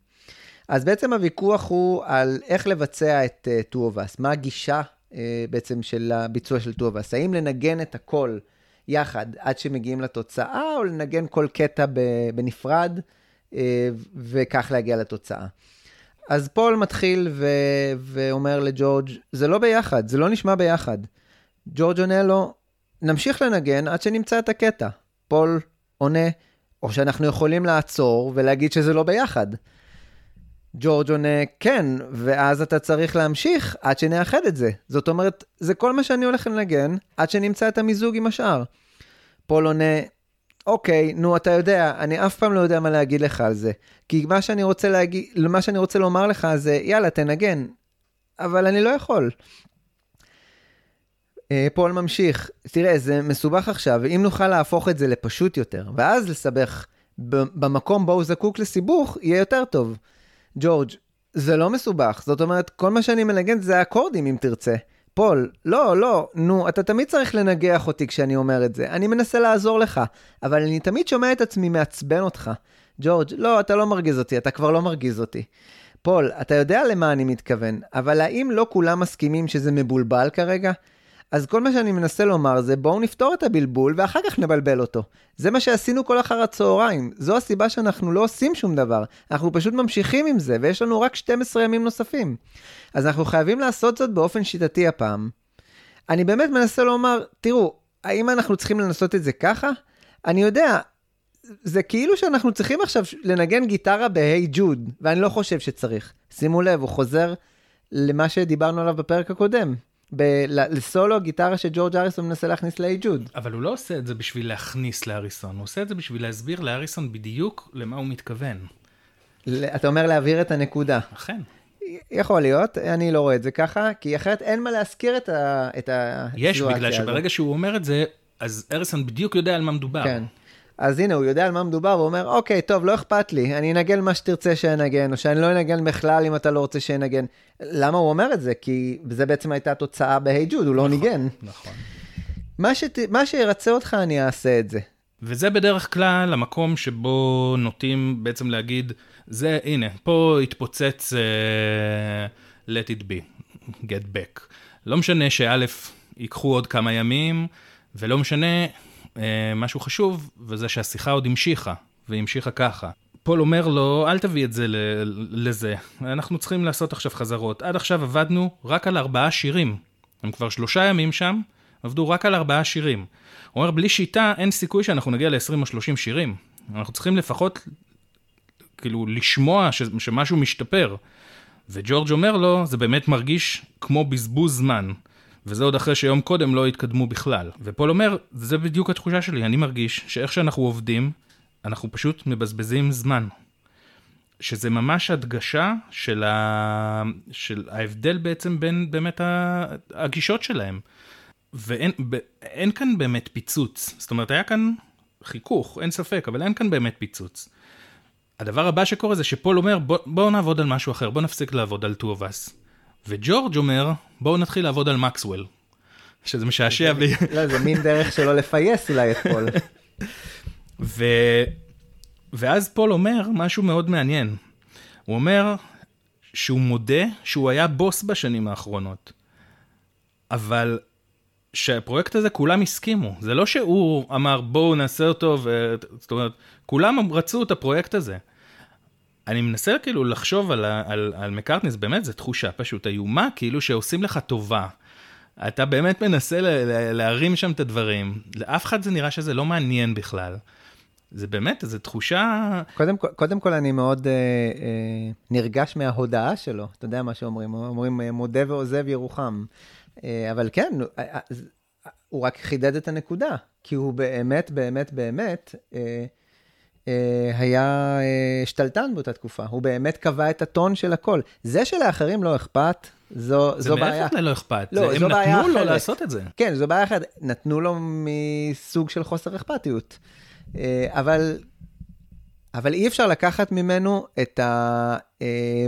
A: אז בעצם הוויכוח הוא על איך לבצע את uh, Two of Us, מה הגישה uh, בעצם של הביצוע של Two of Us, האם לנגן את הכל יחד עד שמגיעים לתוצאה, או לנגן כל קטע בנפרד, uh, וכך להגיע לתוצאה. אז פול מתחיל ו- ואומר לג'ורג', זה לא ביחד, זה לא נשמע ביחד. ג'ורג' עונה לו, נמשיך לנגן עד שנמצא את הקטע. פול עונה, או שאנחנו יכולים לעצור ולהגיד שזה לא ביחד. ג'ורג' עונה, כן, ואז אתה צריך להמשיך עד שנאחד את זה. זאת אומרת, זה כל מה שאני הולך לנגן עד שנמצא את המיזוג עם השאר. פול עונה, אוקיי, נו, אתה יודע, אני אף פעם לא יודע מה להגיד לך על זה. כי מה שאני רוצה להגיד, מה שאני רוצה לומר לך זה, יאללה, תנגן. אבל אני לא יכול. אה, פול ממשיך, תראה, זה מסובך עכשיו, אם נוכל להפוך את זה לפשוט יותר, ואז לסבך במקום בו הוא זקוק לסיבוך, יהיה יותר טוב. ג'ורג', זה לא מסובך, זאת אומרת, כל מה שאני מנגן זה אקורדים אם תרצה. פול, לא, לא, נו, אתה תמיד צריך לנגח אותי כשאני אומר את זה. אני מנסה לעזור לך, אבל אני תמיד שומע את עצמי מעצבן אותך. ג'ורג', לא, אתה לא מרגיז אותי, אתה כבר לא מרגיז אותי. פול, אתה יודע למה אני מתכוון, אבל האם לא כולם מסכימים שזה מבולבל כרגע? אז כל מה שאני מנסה לומר זה בואו נפתור את הבלבול ואחר כך נבלבל אותו. זה מה שעשינו כל אחר הצהריים. זו הסיבה שאנחנו לא עושים שום דבר. אנחנו פשוט ממשיכים עם זה, ויש לנו רק 12 ימים נוספים. אז אנחנו חייבים לעשות זאת באופן שיטתי הפעם. אני באמת מנסה לומר, תראו, האם אנחנו צריכים לנסות את זה ככה? אני יודע, זה כאילו שאנחנו צריכים עכשיו לנגן גיטרה ב-היי ג'וד, ואני לא חושב שצריך. שימו לב, הוא חוזר למה שדיברנו עליו בפרק הקודם. ב- לסולו גיטרה שג'ורג' אריסון מנסה להכניס להיי ג'וד.
C: אבל הוא לא עושה את זה בשביל להכניס להריסון, הוא עושה את זה בשביל להסביר להריסון בדיוק למה הוא מתכוון.
A: אתה אומר להעביר את הנקודה.
C: אכן.
A: יכול להיות, אני לא רואה את זה ככה, כי אחרת אין מה להזכיר את הסיטואציה
C: יש, בגלל
A: הזאת.
C: שברגע שהוא אומר את זה, אז אריסון בדיוק יודע על מה מדובר.
A: כן. אז הנה, הוא יודע על מה מדובר, והוא אומר, אוקיי, טוב, לא אכפת לי, אני אנגן מה שתרצה שאנגן, או שאני לא אנגן בכלל אם אתה לא רוצה שאנגן. למה הוא אומר את זה? כי זה בעצם הייתה התוצאה בהיי ג'וד, הוא לא ניגן.
C: נכון.
A: מה, שת... מה שירצה אותך, אני אעשה את זה.
C: וזה בדרך כלל המקום שבו נוטים בעצם להגיד, זה, הנה, פה התפוצץ uh, let it be, get back. לא משנה שא' ייקחו עוד כמה ימים, ולא משנה משהו חשוב, וזה שהשיחה עוד המשיכה, והמשיכה ככה. פול אומר לו, אל תביא את זה לזה, אנחנו צריכים לעשות עכשיו חזרות. עד עכשיו עבדנו רק על ארבעה שירים. הם כבר שלושה ימים שם, עבדו רק על ארבעה שירים. הוא אומר, בלי שיטה אין סיכוי שאנחנו נגיע ל-20 או 30 שירים. אנחנו צריכים לפחות, כאילו, לשמוע ש- שמשהו משתפר. וג'ורג' אומר לו, זה באמת מרגיש כמו בזבוז זמן. וזה עוד אחרי שיום קודם לא התקדמו בכלל. ופול אומר, זה בדיוק התחושה שלי, אני מרגיש שאיך שאנחנו עובדים, אנחנו פשוט מבזבזים זמן. שזה ממש הדגשה של, ה... של ההבדל בעצם בין באמת. הגישות שלהם. ואין כאן באמת פיצוץ. זאת אומרת, היה כאן חיכוך, אין ספק, אבל אין כאן באמת פיצוץ. הדבר הבא שקורה זה שפול אומר, בוא, בואו נעבוד על משהו אחר, בואו נפסיק לעבוד על Two of Us. וג'ורג' אומר, בואו נתחיל לעבוד על מקסוול. שזה משעשע. ב...
A: לא, זה מין דרך שלא לפייס אולי את פול.
C: ו... ואז פול אומר משהו מאוד מעניין. הוא אומר שהוא מודה שהוא היה בוס בשנים האחרונות, אבל שהפרויקט הזה כולם הסכימו. זה לא שהוא אמר בואו נעשה אותו, ו... זאת אומרת, כולם רצו את הפרויקט הזה. אני מנסה כאילו לחשוב על, על, על מקארטני, זה באמת, זו תחושה פשוט איומה, כאילו שעושים לך טובה. אתה באמת מנסה ל- ל- להרים שם את הדברים, לאף אחד זה נראה שזה לא מעניין בכלל. זה באמת, זו תחושה...
A: קודם, קודם כל, אני מאוד אה, אה, נרגש מההודעה שלו. אתה יודע מה שאומרים, אומרים אה, מודה ועוזב ירוחם. אה, אבל כן, אה, אה, ז- הוא רק חידד את הנקודה, כי הוא באמת, באמת, באמת אה, אה, היה אה, שתלטן באותה תקופה. הוא באמת קבע את הטון של הכל. זה שלאחרים לא אכפת, זו,
C: זה
A: זו בעיה.
C: ללא אכפת,
A: לא,
C: זה-
A: זו
C: הם נתנו לו. לעשות את זה.
A: כן, זו בעיה אחרת. נתנו לו מסוג של חוסר אכפתיות. אה, אבל, אבל אי אפשר לקחת ממנו את, ה, אה,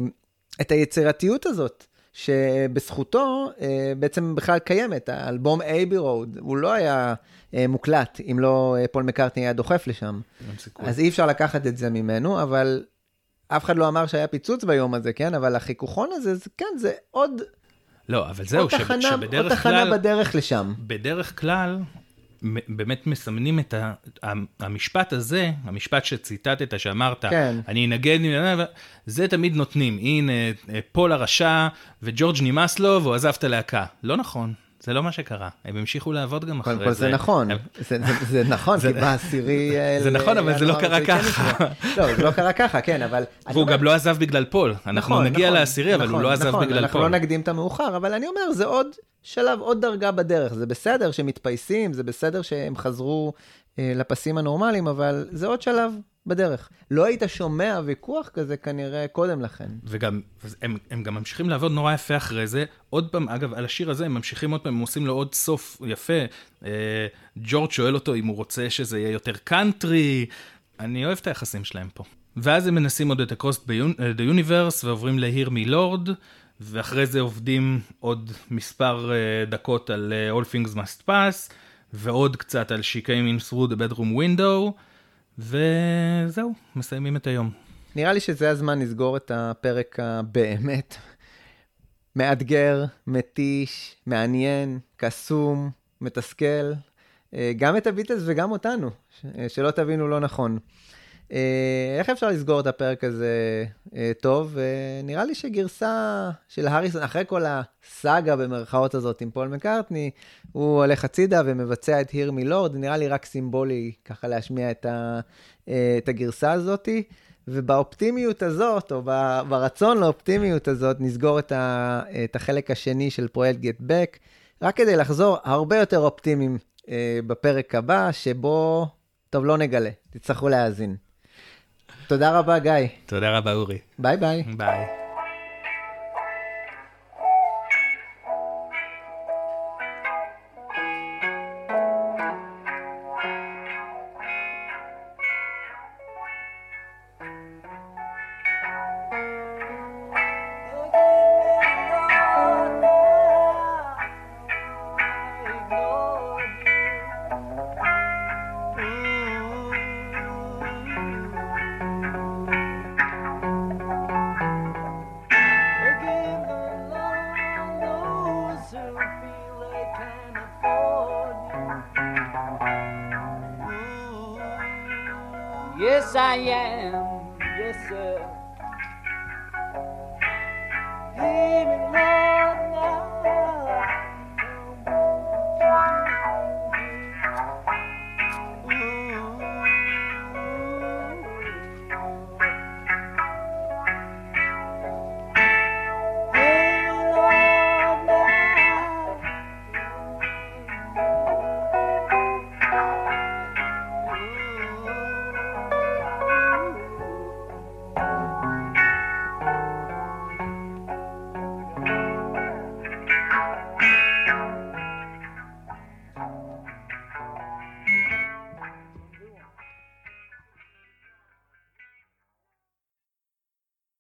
A: את היצירתיות הזאת, שבזכותו אה, בעצם בכלל קיימת. האלבום אייבי רוד, הוא לא היה אה, מוקלט אם לא אה, פול מקארטני היה דוחף לשם. אז אי אפשר לקחת את זה ממנו, אבל אף אחד לא אמר שהיה פיצוץ ביום הזה, כן? אבל החיכוכון הזה, זה, כן, זה עוד...
C: לא, אבל זהו,
A: עוד תחנה,
C: שבדרך
A: עוד תחנה
C: כלל...
A: בדרך לשם.
C: בדרך כלל, באמת מסמנים את ה, המשפט הזה, המשפט שציטטת, שאמרת,
A: כן.
C: אני אנגד, זה תמיד נותנים. הנה, אה, פול הרשע וג'ורג' נמאס לו והוא עזב את הלהקה. לא נכון, זה לא מה שקרה. הם המשיכו לעבוד גם אחרי
A: קודם
C: זה.
A: כל זה נכון, זה, נכון,
C: זה- <laughs>
A: כי בעשירי... אה,
C: זה נכון, אבל זה לא קרה
A: כן
C: ככה.
A: לא, זה לא קרה ככה, כן, אבל...
C: והוא גם לא עזב בגלל פול. אנחנו
A: נכון,
C: נגיע
A: נכון,
C: לעשירי, אבל הוא
A: נכון,
C: לא עזב
A: נכון,
C: בגלל
A: אנחנו
C: פול.
A: לא נקדים את המאוחר, אבל אני אומר, זה עוד שלב, עוד דרגה בדרך. זה בסדר שמתפייסים, זה בסדר שהם חזרו אה, לפסים הנורמליים, אבל זה עוד שלב בדרך. לא היית שומע ויכוח כזה כנראה קודם לכן.
C: וגם, הם, הם גם ממשיכים לעבוד נורא יפה אחרי זה. עוד פעם, אגב, על השיר הזה הם ממשיכים עוד פעם, הם עושים לו עוד סוף יפה. אה, ג'ורג' שואל אותו אם הוא רוצה שזה יהיה יותר קאנטרי. אני אוהב את היחסים שלהם פה. ואז הם מנסים עוד את ה-Crossed the Universe ועוברים Me Lord, ואחרי זה עובדים עוד מספר אה, דקות על אה, All Things Must Pass, ועוד קצת על She Came in through the bedroom window, וזהו, מסיימים את היום.
A: נראה לי שזה הזמן לסגור את הפרק הבאמת מאתגר, מתיש, מעניין, קסום, מתסכל, אה, גם את הביטלס וגם אותנו, אה, שלא תבינו לא נכון. אה, איך אפשר לסגור את הפרק הזה אה, טוב? אה, נראה לי שגרסה של הריסון, אחרי כל הסאגה במרכאות הזאת עם פול מקארטני, הוא הולך הצידה ומבצע את Hear Me Lord, נראה לי רק סימבולי ככה להשמיע את, ה, את הגרסה הזאתי. ובאופטימיות הזאת, או ברצון לאופטימיות הזאת, נסגור את, ה, את החלק השני של פרויקט Get Back, רק כדי לחזור הרבה יותר אופטימיים אה, בפרק הבא, שבו, טוב, לא נגלה, תצטרכו להאזין. תודה רבה, גיא.
C: תודה רבה, אורי.
A: ביי ביי.
C: ביי.